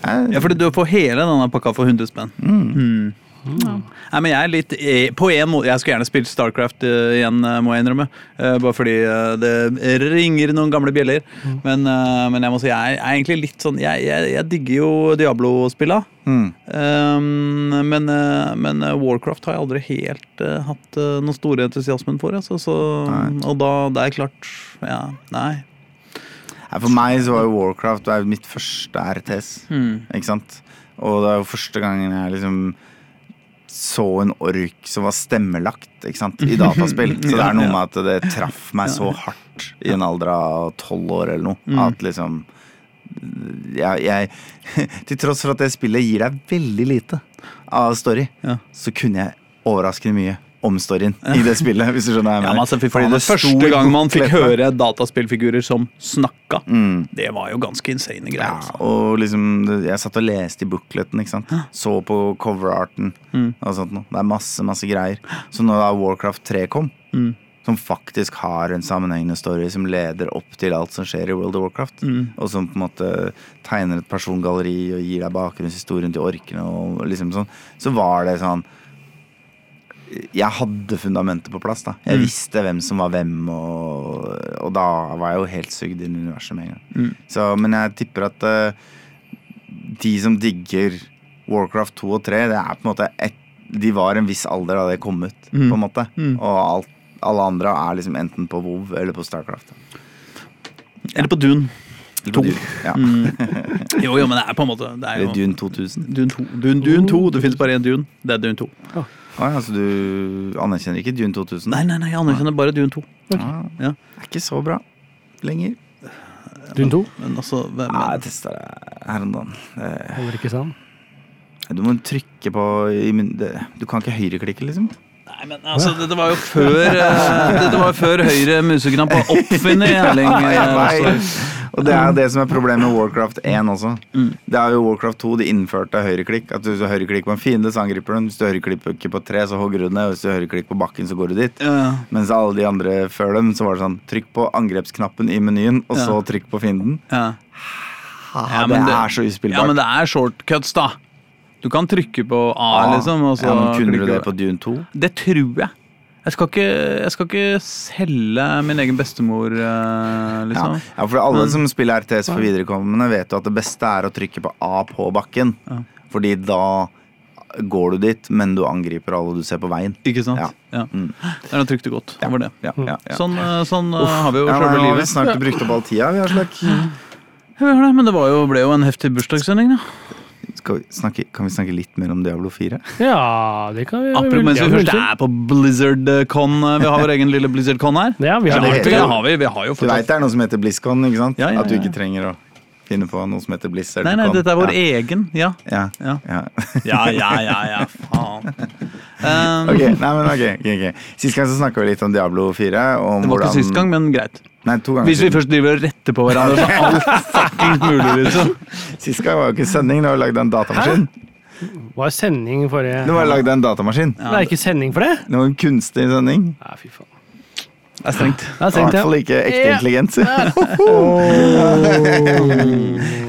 Eh, Ja, fordi du får hele denne pakka for 100 spenn. Mm. Ja. Nei, men jeg er litt På en måte Jeg skulle gjerne spilt Starcraft uh, igjen, eh, må jeg innrømme. Uh, bare fordi uh, det ringer noen gamle bjeller. Men, eh, men jeg må si jeg er egentlig litt sånn Jeg, jeg, jeg digger jo Diablo-spilla. mm. Um, men, men Warcraft har jeg aldri helt hatt uh, noe store entusiasmen for. Altså, så, og da det er klart Ja, nei. For meg så var jo Warcraft det mitt første RTS. Hmm. Ikke sant? Og det er jo første gangen jeg liksom så en ork som var stemmelagt ikke sant? i dataspill. Så det er noe med at det traff meg så hardt i en alder av tolv år eller noe. At liksom jeg, jeg, Til tross for at det spillet gir deg veldig lite av story, så kunne jeg overraskende mye om storyen i det spillet. Hvis du skjønner hva jeg Ja, mener. men altså, Fordi det Første gang man fikk høre dataspillfigurer som snakka, Mm. det var jo ganske insane greier. Ja, altså. og liksom Jeg satt og leste i bookleten, ikke sant. Så på coverarten Mm. og sånt noe. Det er masse, masse greier. Så når da Warcraft 3 kom, Mm. som faktisk har en sammenhengende story som leder opp til alt som skjer i World of Warcraft, Mm. og som på en måte tegner et persongalleri og gir deg bakgrunnshistorien til orkene og liksom sånn, så var det sånn jeg hadde fundamentet på plass. da Jeg Mm. visste hvem som var hvem, og, og da var jeg jo helt sugd inn i universet med en gang. Mm. Så, men jeg tipper at uh, de som digger Warcraft 2 og 3, det er på en måte et, De var en viss alder da det kom ut, Mm. på en måte. Mm. Og alt, alle andre er liksom enten på WoW eller på Starcraft. Eller på Dune. To. Dune. Ja. Mm. Jo, jo, men det er på en måte det er jo, Dune 2000. Dune 2. Dune, Dune 2. Det fins bare én Dune. Det er Dune 2. Å ja, så du anerkjenner ikke Dune 2000? Nei, nei, nei, jeg anerkjenner bare Dune 2. Ah, Ja. Det er ikke så bra lenger. Dune 2 Men altså hvem, Nei, jeg testa det her om dagen. Holder ikke sånn. Du må trykke på i min- det- Du kan ikke høyreklikke, liksom. Nei, men altså, det, det var jo før eh, det, det var før høyre museknapp var oppfinner Erling. Eh, Og det er det som er problemet med Warcraft 1 også. Mm. Det er jo Warcraft 2 de innførte høyreklikk. At hvis du høyreklikker på en fiende, så angriper du den. Hvis du høyreklikker på tre, så hogger du den ned. Hvis du høyreklikker på bakken, så går du dit. Ja. Mens alle de andre før dem, så var det sånn trykk på angrepsknappen i menyen, og så trykk på fienden. Ja. Ha, Ja, det, det- er så uspillbart. ja, men det er shortcuts, da. Du kan trykke på A, A liksom. Og så ja, men kunne du det på Dune 2? Det tror jeg. Jeg skal ikke, jeg skal ikke selge min egen bestemor, liksom. Ja. ja, for alle Men- som spiller RTS for viderekommende, vet jo at det beste er å trykke på A på bakken. Ja. Fordi da går du dit, men du angriper alle du ser på veien. Ikke sant? Ja. Ja. Mm. Er trygt og godt over det. Ja, ja, ja. Sånn, eh, sånn Uff, har vi jo Ja, sjølve nå har vi livet. snart brukt opp all tida. Vi har slakk. Ja, vi har det, men det var jo, ble jo en heftig bursdagssending, da. Skal vi snakke, kan vi snakke litt mer om Diablo 4? Ja, det kan vi Apropos mens vi først er på BlizzardCon. Vi har vår egen lille BlizzardCon her. Ja, vi har Ja, det. det det har vi. Vi har jo Du veit det er noe som heter BlizzCon, ikke sant? Ja, ja, At du ikke trenger å finne på noe som heter Blizzard. Nei, nei, dette er vår ja. egen. Ja. Ja. Ja. ja. Ja, ja, ja, ja. Faen. Um, Ok, nei, men ok, okay, okay. Sist gang så snakka vi litt om Diablo 4. Om Det var ikke hvordan- sist gang, men greit. Nei, to ganger Hvis vi siden. først driver og retter på hverandre, så er alt fuckings mulig, liksom. Sist gang var jo ikke sending, det var lagd en datamaskin. Det var sending forrige Det var lagd en datamaskin. Det er ikke sending for det? Det var en kunstig sending. Nei, fy faen. Det er strengt. Det er I hvert fall ikke ekte Ja. intelligens.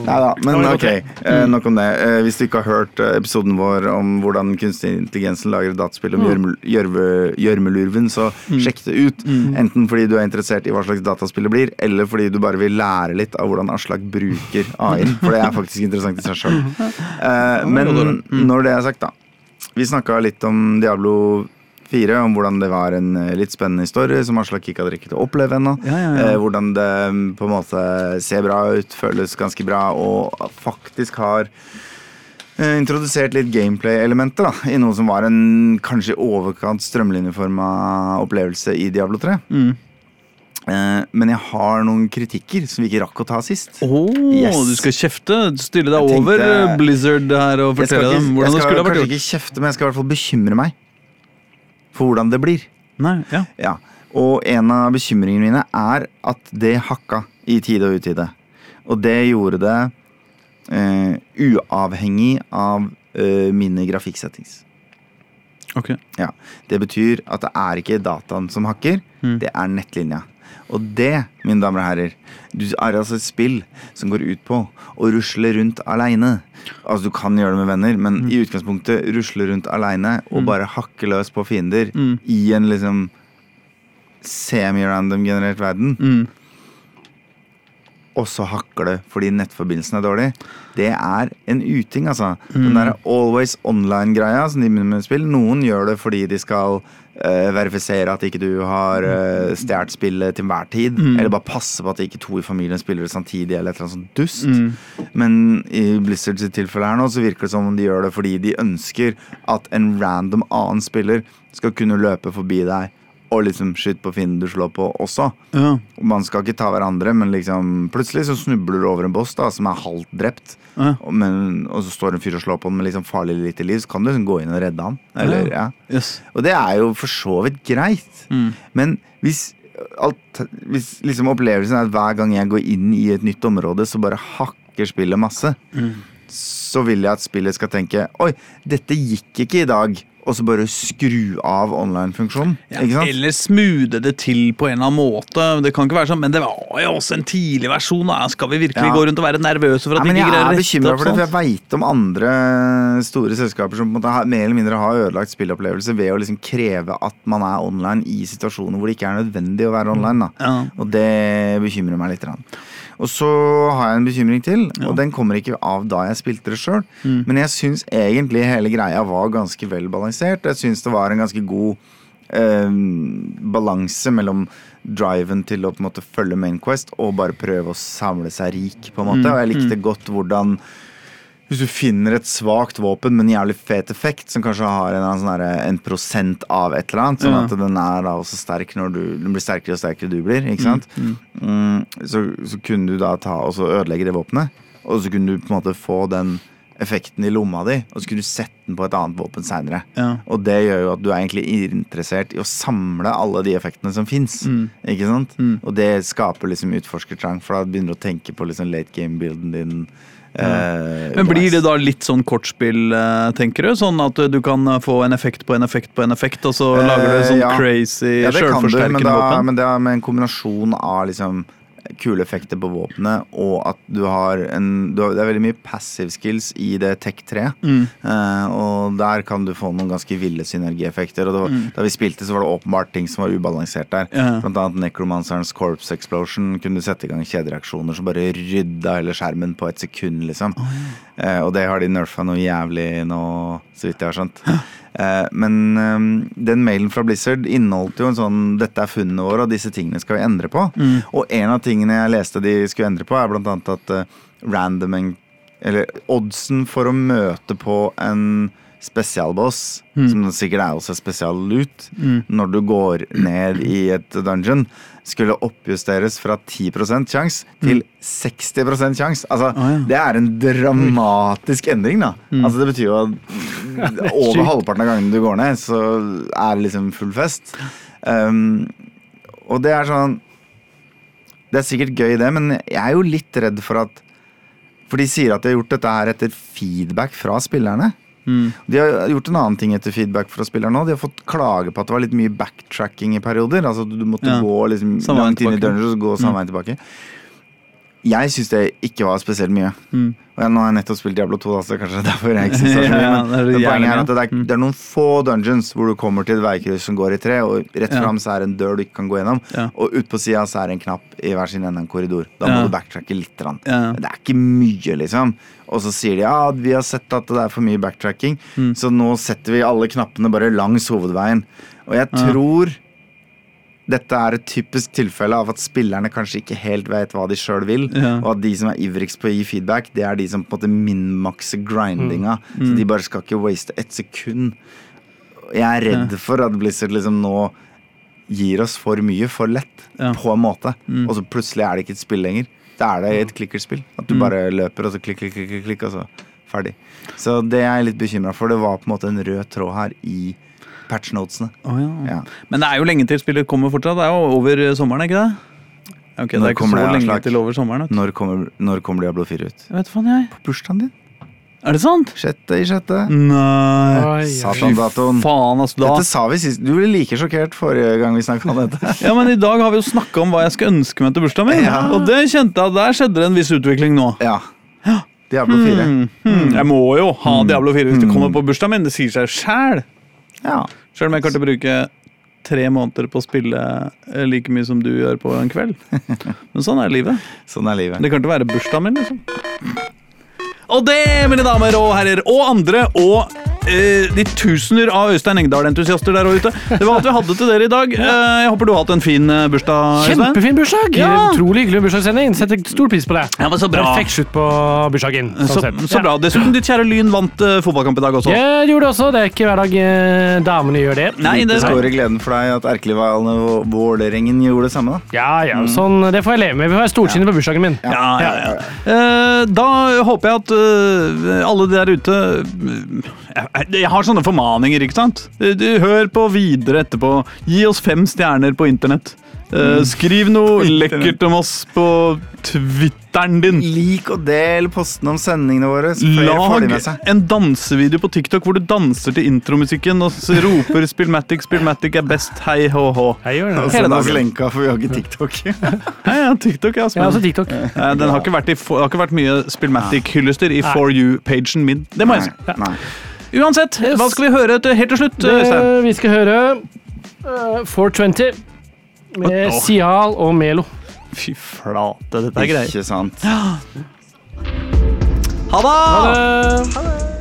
Nei da, men ok. eh, nok om det. Eh, hvis du ikke har hørt eh, episoden vår om hvordan kunstig intelligensen lager dataspill om gjørme- gjørmelurven, så sjekk det ut. Enten fordi du er interessert i hva slags dataspill det blir, eller fordi du bare vil lære litt av hvordan Aslak bruker AI. For det er faktisk interessant i seg sjøl. men når det er sagt, da. Vi snakka litt om Diablo 4, om hvordan det var en eh, litt spennende historie som Aslak ikke hadde rekket å oppleve ennå. Ja, ja, ja. Eh, hvordan det mm, på en måte ser bra ut, føles ganske bra, og faktisk har eh, introdusert litt gameplay-elementer i noe som var en kanskje i overkant strømlinjeforma opplevelse i Diablo 3. Mm. Eh, men jeg har noen kritikker som vi ikke rakk å ta sist. Åh, Yes. Du skal kjefte? Stille deg tenkte- over eh, Blizzard her og fortelle dem hvordan jeg det skal skulle ha vært kanskje gjort? ikke kjefte, men jeg skal i hvert fall bekymre meg for hvordan det blir. Nei, ja. Ja, og en av bekymringene mine er at det hakka i tide og utide. Og det gjorde det eh, uavhengig av eh, mine grafikksettings. Ok. Ja, Det betyr at det er ikke dataen som hakker, Mm. det er nettlinja. Og det, mine damer og herrer, du er altså et spill som går ut på å rusle rundt aleine. Altså, du kan gjøre det med venner, men Mm. i utgangspunktet rusle rundt aleine og bare hakke løs på fiender Mm. i en liksom semi-random generert verden. Mm. og så hakker det fordi nettforbindelsen er dårlig. Det er en uting, altså. Mm. Den der always online-greia som de begynner med spill. Noen gjør det fordi de skal eh, verifisere at ikke du har uh, stjålet spillet til enhver tid. Mm. Eller bare passe på at ikke to i familien spiller det samtidig, eller et eller annet sånt dust. Mm. Men i Blizzards tilfelle her nå, så virker det som om de gjør det fordi de ønsker at en random annen spiller skal kunne løpe forbi deg og liksom skyt på fienden du slår på også. Ja. Man skal ikke ta hverandre, men liksom plutselig så snubler du over en boss da som er halvt drept. Ja. Og, men, og så står en fyr og slår på den med liksom farlig lite liv, så kan du liksom gå inn og redde han. Eller, ja. Yes. Og det er jo for så vidt greit. Mm. Men hvis, alt, hvis liksom opplevelsen er at hver gang jeg går inn i et nytt område, så bare hakker spillet masse, Mm. Så vil jeg at spillet skal tenke Oi, dette gikk ikke i dag. Og så bare skru av online-funksjonen. Ja, eller smoothe det til på en eller annen måte. Det kan ikke være sånn, Men det var jo også en tidlig versjon. Da. Skal vi virkelig Ja. gå rundt og være nervøse for at Ja, de ikke jeg greier å er bekymra for det, for jeg veit om andre store selskaper som på en måte har, mer eller mindre har ødelagt spillopplevelser ved å liksom kreve at man er online i situasjoner hvor det ikke er nødvendig å være online. Og det bekymrer meg litt. Og så har jeg en bekymring til, og den kommer ikke av da jeg spilte det sjøl. Mm. Men jeg syns egentlig hele greia var ganske vel balansert. Jeg syns det var en ganske god eh, balanse mellom driven til å på en måte følge Mainquest og bare prøve å samle seg rik. på en måte. Mm, Og jeg likte godt hvordan hvis du finner et svakt våpen med en jævlig fet effekt, som kanskje har en, sånn en prosent av et eller annet, sånn Ja. at den er da også sterk når du blir sterkere og sterkere du blir, ikke sant? Mm, så, så kunne du da ta og så ødelegge det våpenet, og så kunne du på en måte få den effekten i lomma di, og så kunne du sette den på et annet våpen seinere. Ja. Og det gjør jo at du er egentlig interessert i å samle alle de effektene som fins. Mm. Ikke sant? Mm. Og det skaper liksom utforskertrang, for da begynner du å tenke på liksom late game-bilden din. Eh, Men blir det da litt sånn kortspill, eh, tenker du? Sånn at du kan eh, få en effekt på en effekt på en effekt, og så Eh, lager du sånn ja. crazy Ja, det kan men, da, våpen? men det er med en kombinasjon av liksom kule effekter på våpenet, og at du har en du har, Det er veldig mye passive skills i det Tech 3. Mm. Uh, og der kan du få noen ganske ville synergieffekter. Og var, Mm. da vi spilte, så var det åpenbart ting som var ubalansert der. Ja. Blant annet Necromancerens Corpse Explosion kunne du sette i gang kjedereaksjoner som bare rydda hele skjermen på et sekund, liksom. Eh, og det har de nerfa noe jævlig nå, så vidt jeg har skjønt. Eh, men eh, den mailen fra Blizzard inneholdt jo en sånn 'dette er funnene våre, og disse tingene skal vi endre på'. Mm. Og en av tingene jeg leste de skulle endre på, er blant annet at eh, random Eller oddsen for å møte på en spesialboss, Mm. som sikkert er også spesialloot, Mm. når du går ned i et dungeon, skulle oppjusteres fra 10% sjanse til 60 sjanse. Altså, oh, ja. det er en dramatisk endring, da. Mm. Altså, det betyr jo at over halvparten av gangene du går ned, så er det liksom full fest. Um, og det er sånn Det er sikkert gøy, det, men jeg er jo litt redd for at For de sier at de har gjort dette her etter feedback fra spillerne. Mm. De har gjort en annen ting etter feedback fra spilleren òg. De har fått klage på at det var litt mye backtracking i perioder. Altså Du måtte Ja. gå liksom langt inn i dungeons og gå samme Mm. veien tilbake. Jeg syns det ikke var spesielt mye. Mm. Og jeg, nå har jeg nettopp spilt Diablo 2, da, så kanskje det er derfor jeg ikke synes det er så mye. Men, ja, Men, det poenget er at det er, det er noen få dungeons hvor du kommer til et veikryss som går i tre, og rett fram så er det en dør du ikke kan gå gjennom, Ja. og ut på sida så er det en knapp i hver sin ende av en korridor. Da må Ja. du backtracke litt. Det er ikke mye, liksom. Og så sier de ja, vi har sett at det er for mye backtracking, Mm. så nå setter vi alle knappene bare langs hovedveien. Og jeg tror dette er et typisk tilfelle av at spillerne kanskje ikke helt vet hva de sjøl vil, Ja. og at de som er ivrigst på å gi feedback, det er de som på en måte minmakser grindinga. Mm. Så de bare skal ikke waste ett sekund. Jeg er redd for at Blizzard liksom nå gir oss for mye for lett, Ja. på en måte. Mm. Og så plutselig er det ikke et spill lenger. Da er det et klikkerspill. At du Mm. bare løper, og så klikk, klikk, klikk, klikk, og så ferdig. Så det er jeg litt bekymra for. Det var på en måte en rød tråd her i patchnotesene. Oh, ja. Ja. Men det er jo lenge til spillet kommer fortsatt. Det er jo over sommeren, ikke det? Ok, det er ikke så det, lenge til over sommeren. Når kommer, når kommer Diablo 4 ut? Jeg vet faen, jeg. På bursdagen din? Er det sant? Sjette i sjette. Nei. Satan-datoen. Faen, altså. Da. Dette sa vi sist. Du ble like sjokkert forrige gang vi snakka om dette. Ja, men I dag har vi jo snakka om hva jeg skal ønske meg til bursdagen min. Ja. Og det kjente jeg der skjedde det en viss utvikling nå. Ja. Diablo 4. Hmm, hmm. Jeg må jo ha Diablo 4 hvis det Hmm. kommer på bursdagen min. Det sier seg sjæl. Ja. Sjøl om jeg kommer til å bruke tre måneder på å spille eh, like mye som du gjør på en kveld. Men sånn er livet. Sånn er livet. Det kan ikke være bursdagen min, liksom. Og det, mine damer og herrer, og andre, og de tusener av Øystein Engdahl-entusiaster der ute. Det var alt vi hadde til dere i dag. Eh, jeg håper du har hatt en fin eh, bursdag, Kjempefin bursdag! Ja. Utrolig hyggelig bursdagssending. Setter stor pris på det. Ja, men så bra. Perfekt slutt på bursdagen. Så, Sånn så, så bra. Dessuten, ditt kjære Lyn vant uh, fotballkamp i dag også. Jeg gjorde det også. Det er ikke hver dag uh, damene gjør det. Nei, det Det står i gleden for deg at Erkelivalen og Vålerengen gjorde det samme, da. Ja, ja, sånn, det får jeg leve med. Vi får være storsinnet på bursdagen min. Ja, ja, ja. Eh, da håper jeg at eh, alle der ute eh, jeg, jeg har sånne formaninger, ikke sant? Eh, Du, hør på videre etterpå. Gi oss fem stjerner på internett. Eh, skriv noe lekkert om oss på Twitteren din. Lik og del postene om sendingene våre. Lag en dansevideo på TikTok hvor du danser til intromusikken og så roper 'Spillmatic, Spillmatic er best, hei hå hå'. Jeg gjør Og det. Hele send oss dagen. lenka, for vi har ikke TikTok. Ja, ja, TikTok, ja. ja, også TikTok. Eh, Den har ikke vært, i, har ikke vært mye Spillmatic-hyllester i For you-pagen min. Det må jeg si. Nei, yes. Uansett, hva skal vi høre til helt til slutt? Det, vi skal høre uh, 420 med oh. Sial og Melo. Fy flate, dette er greier. Ikke sant. Ha det! Ha det!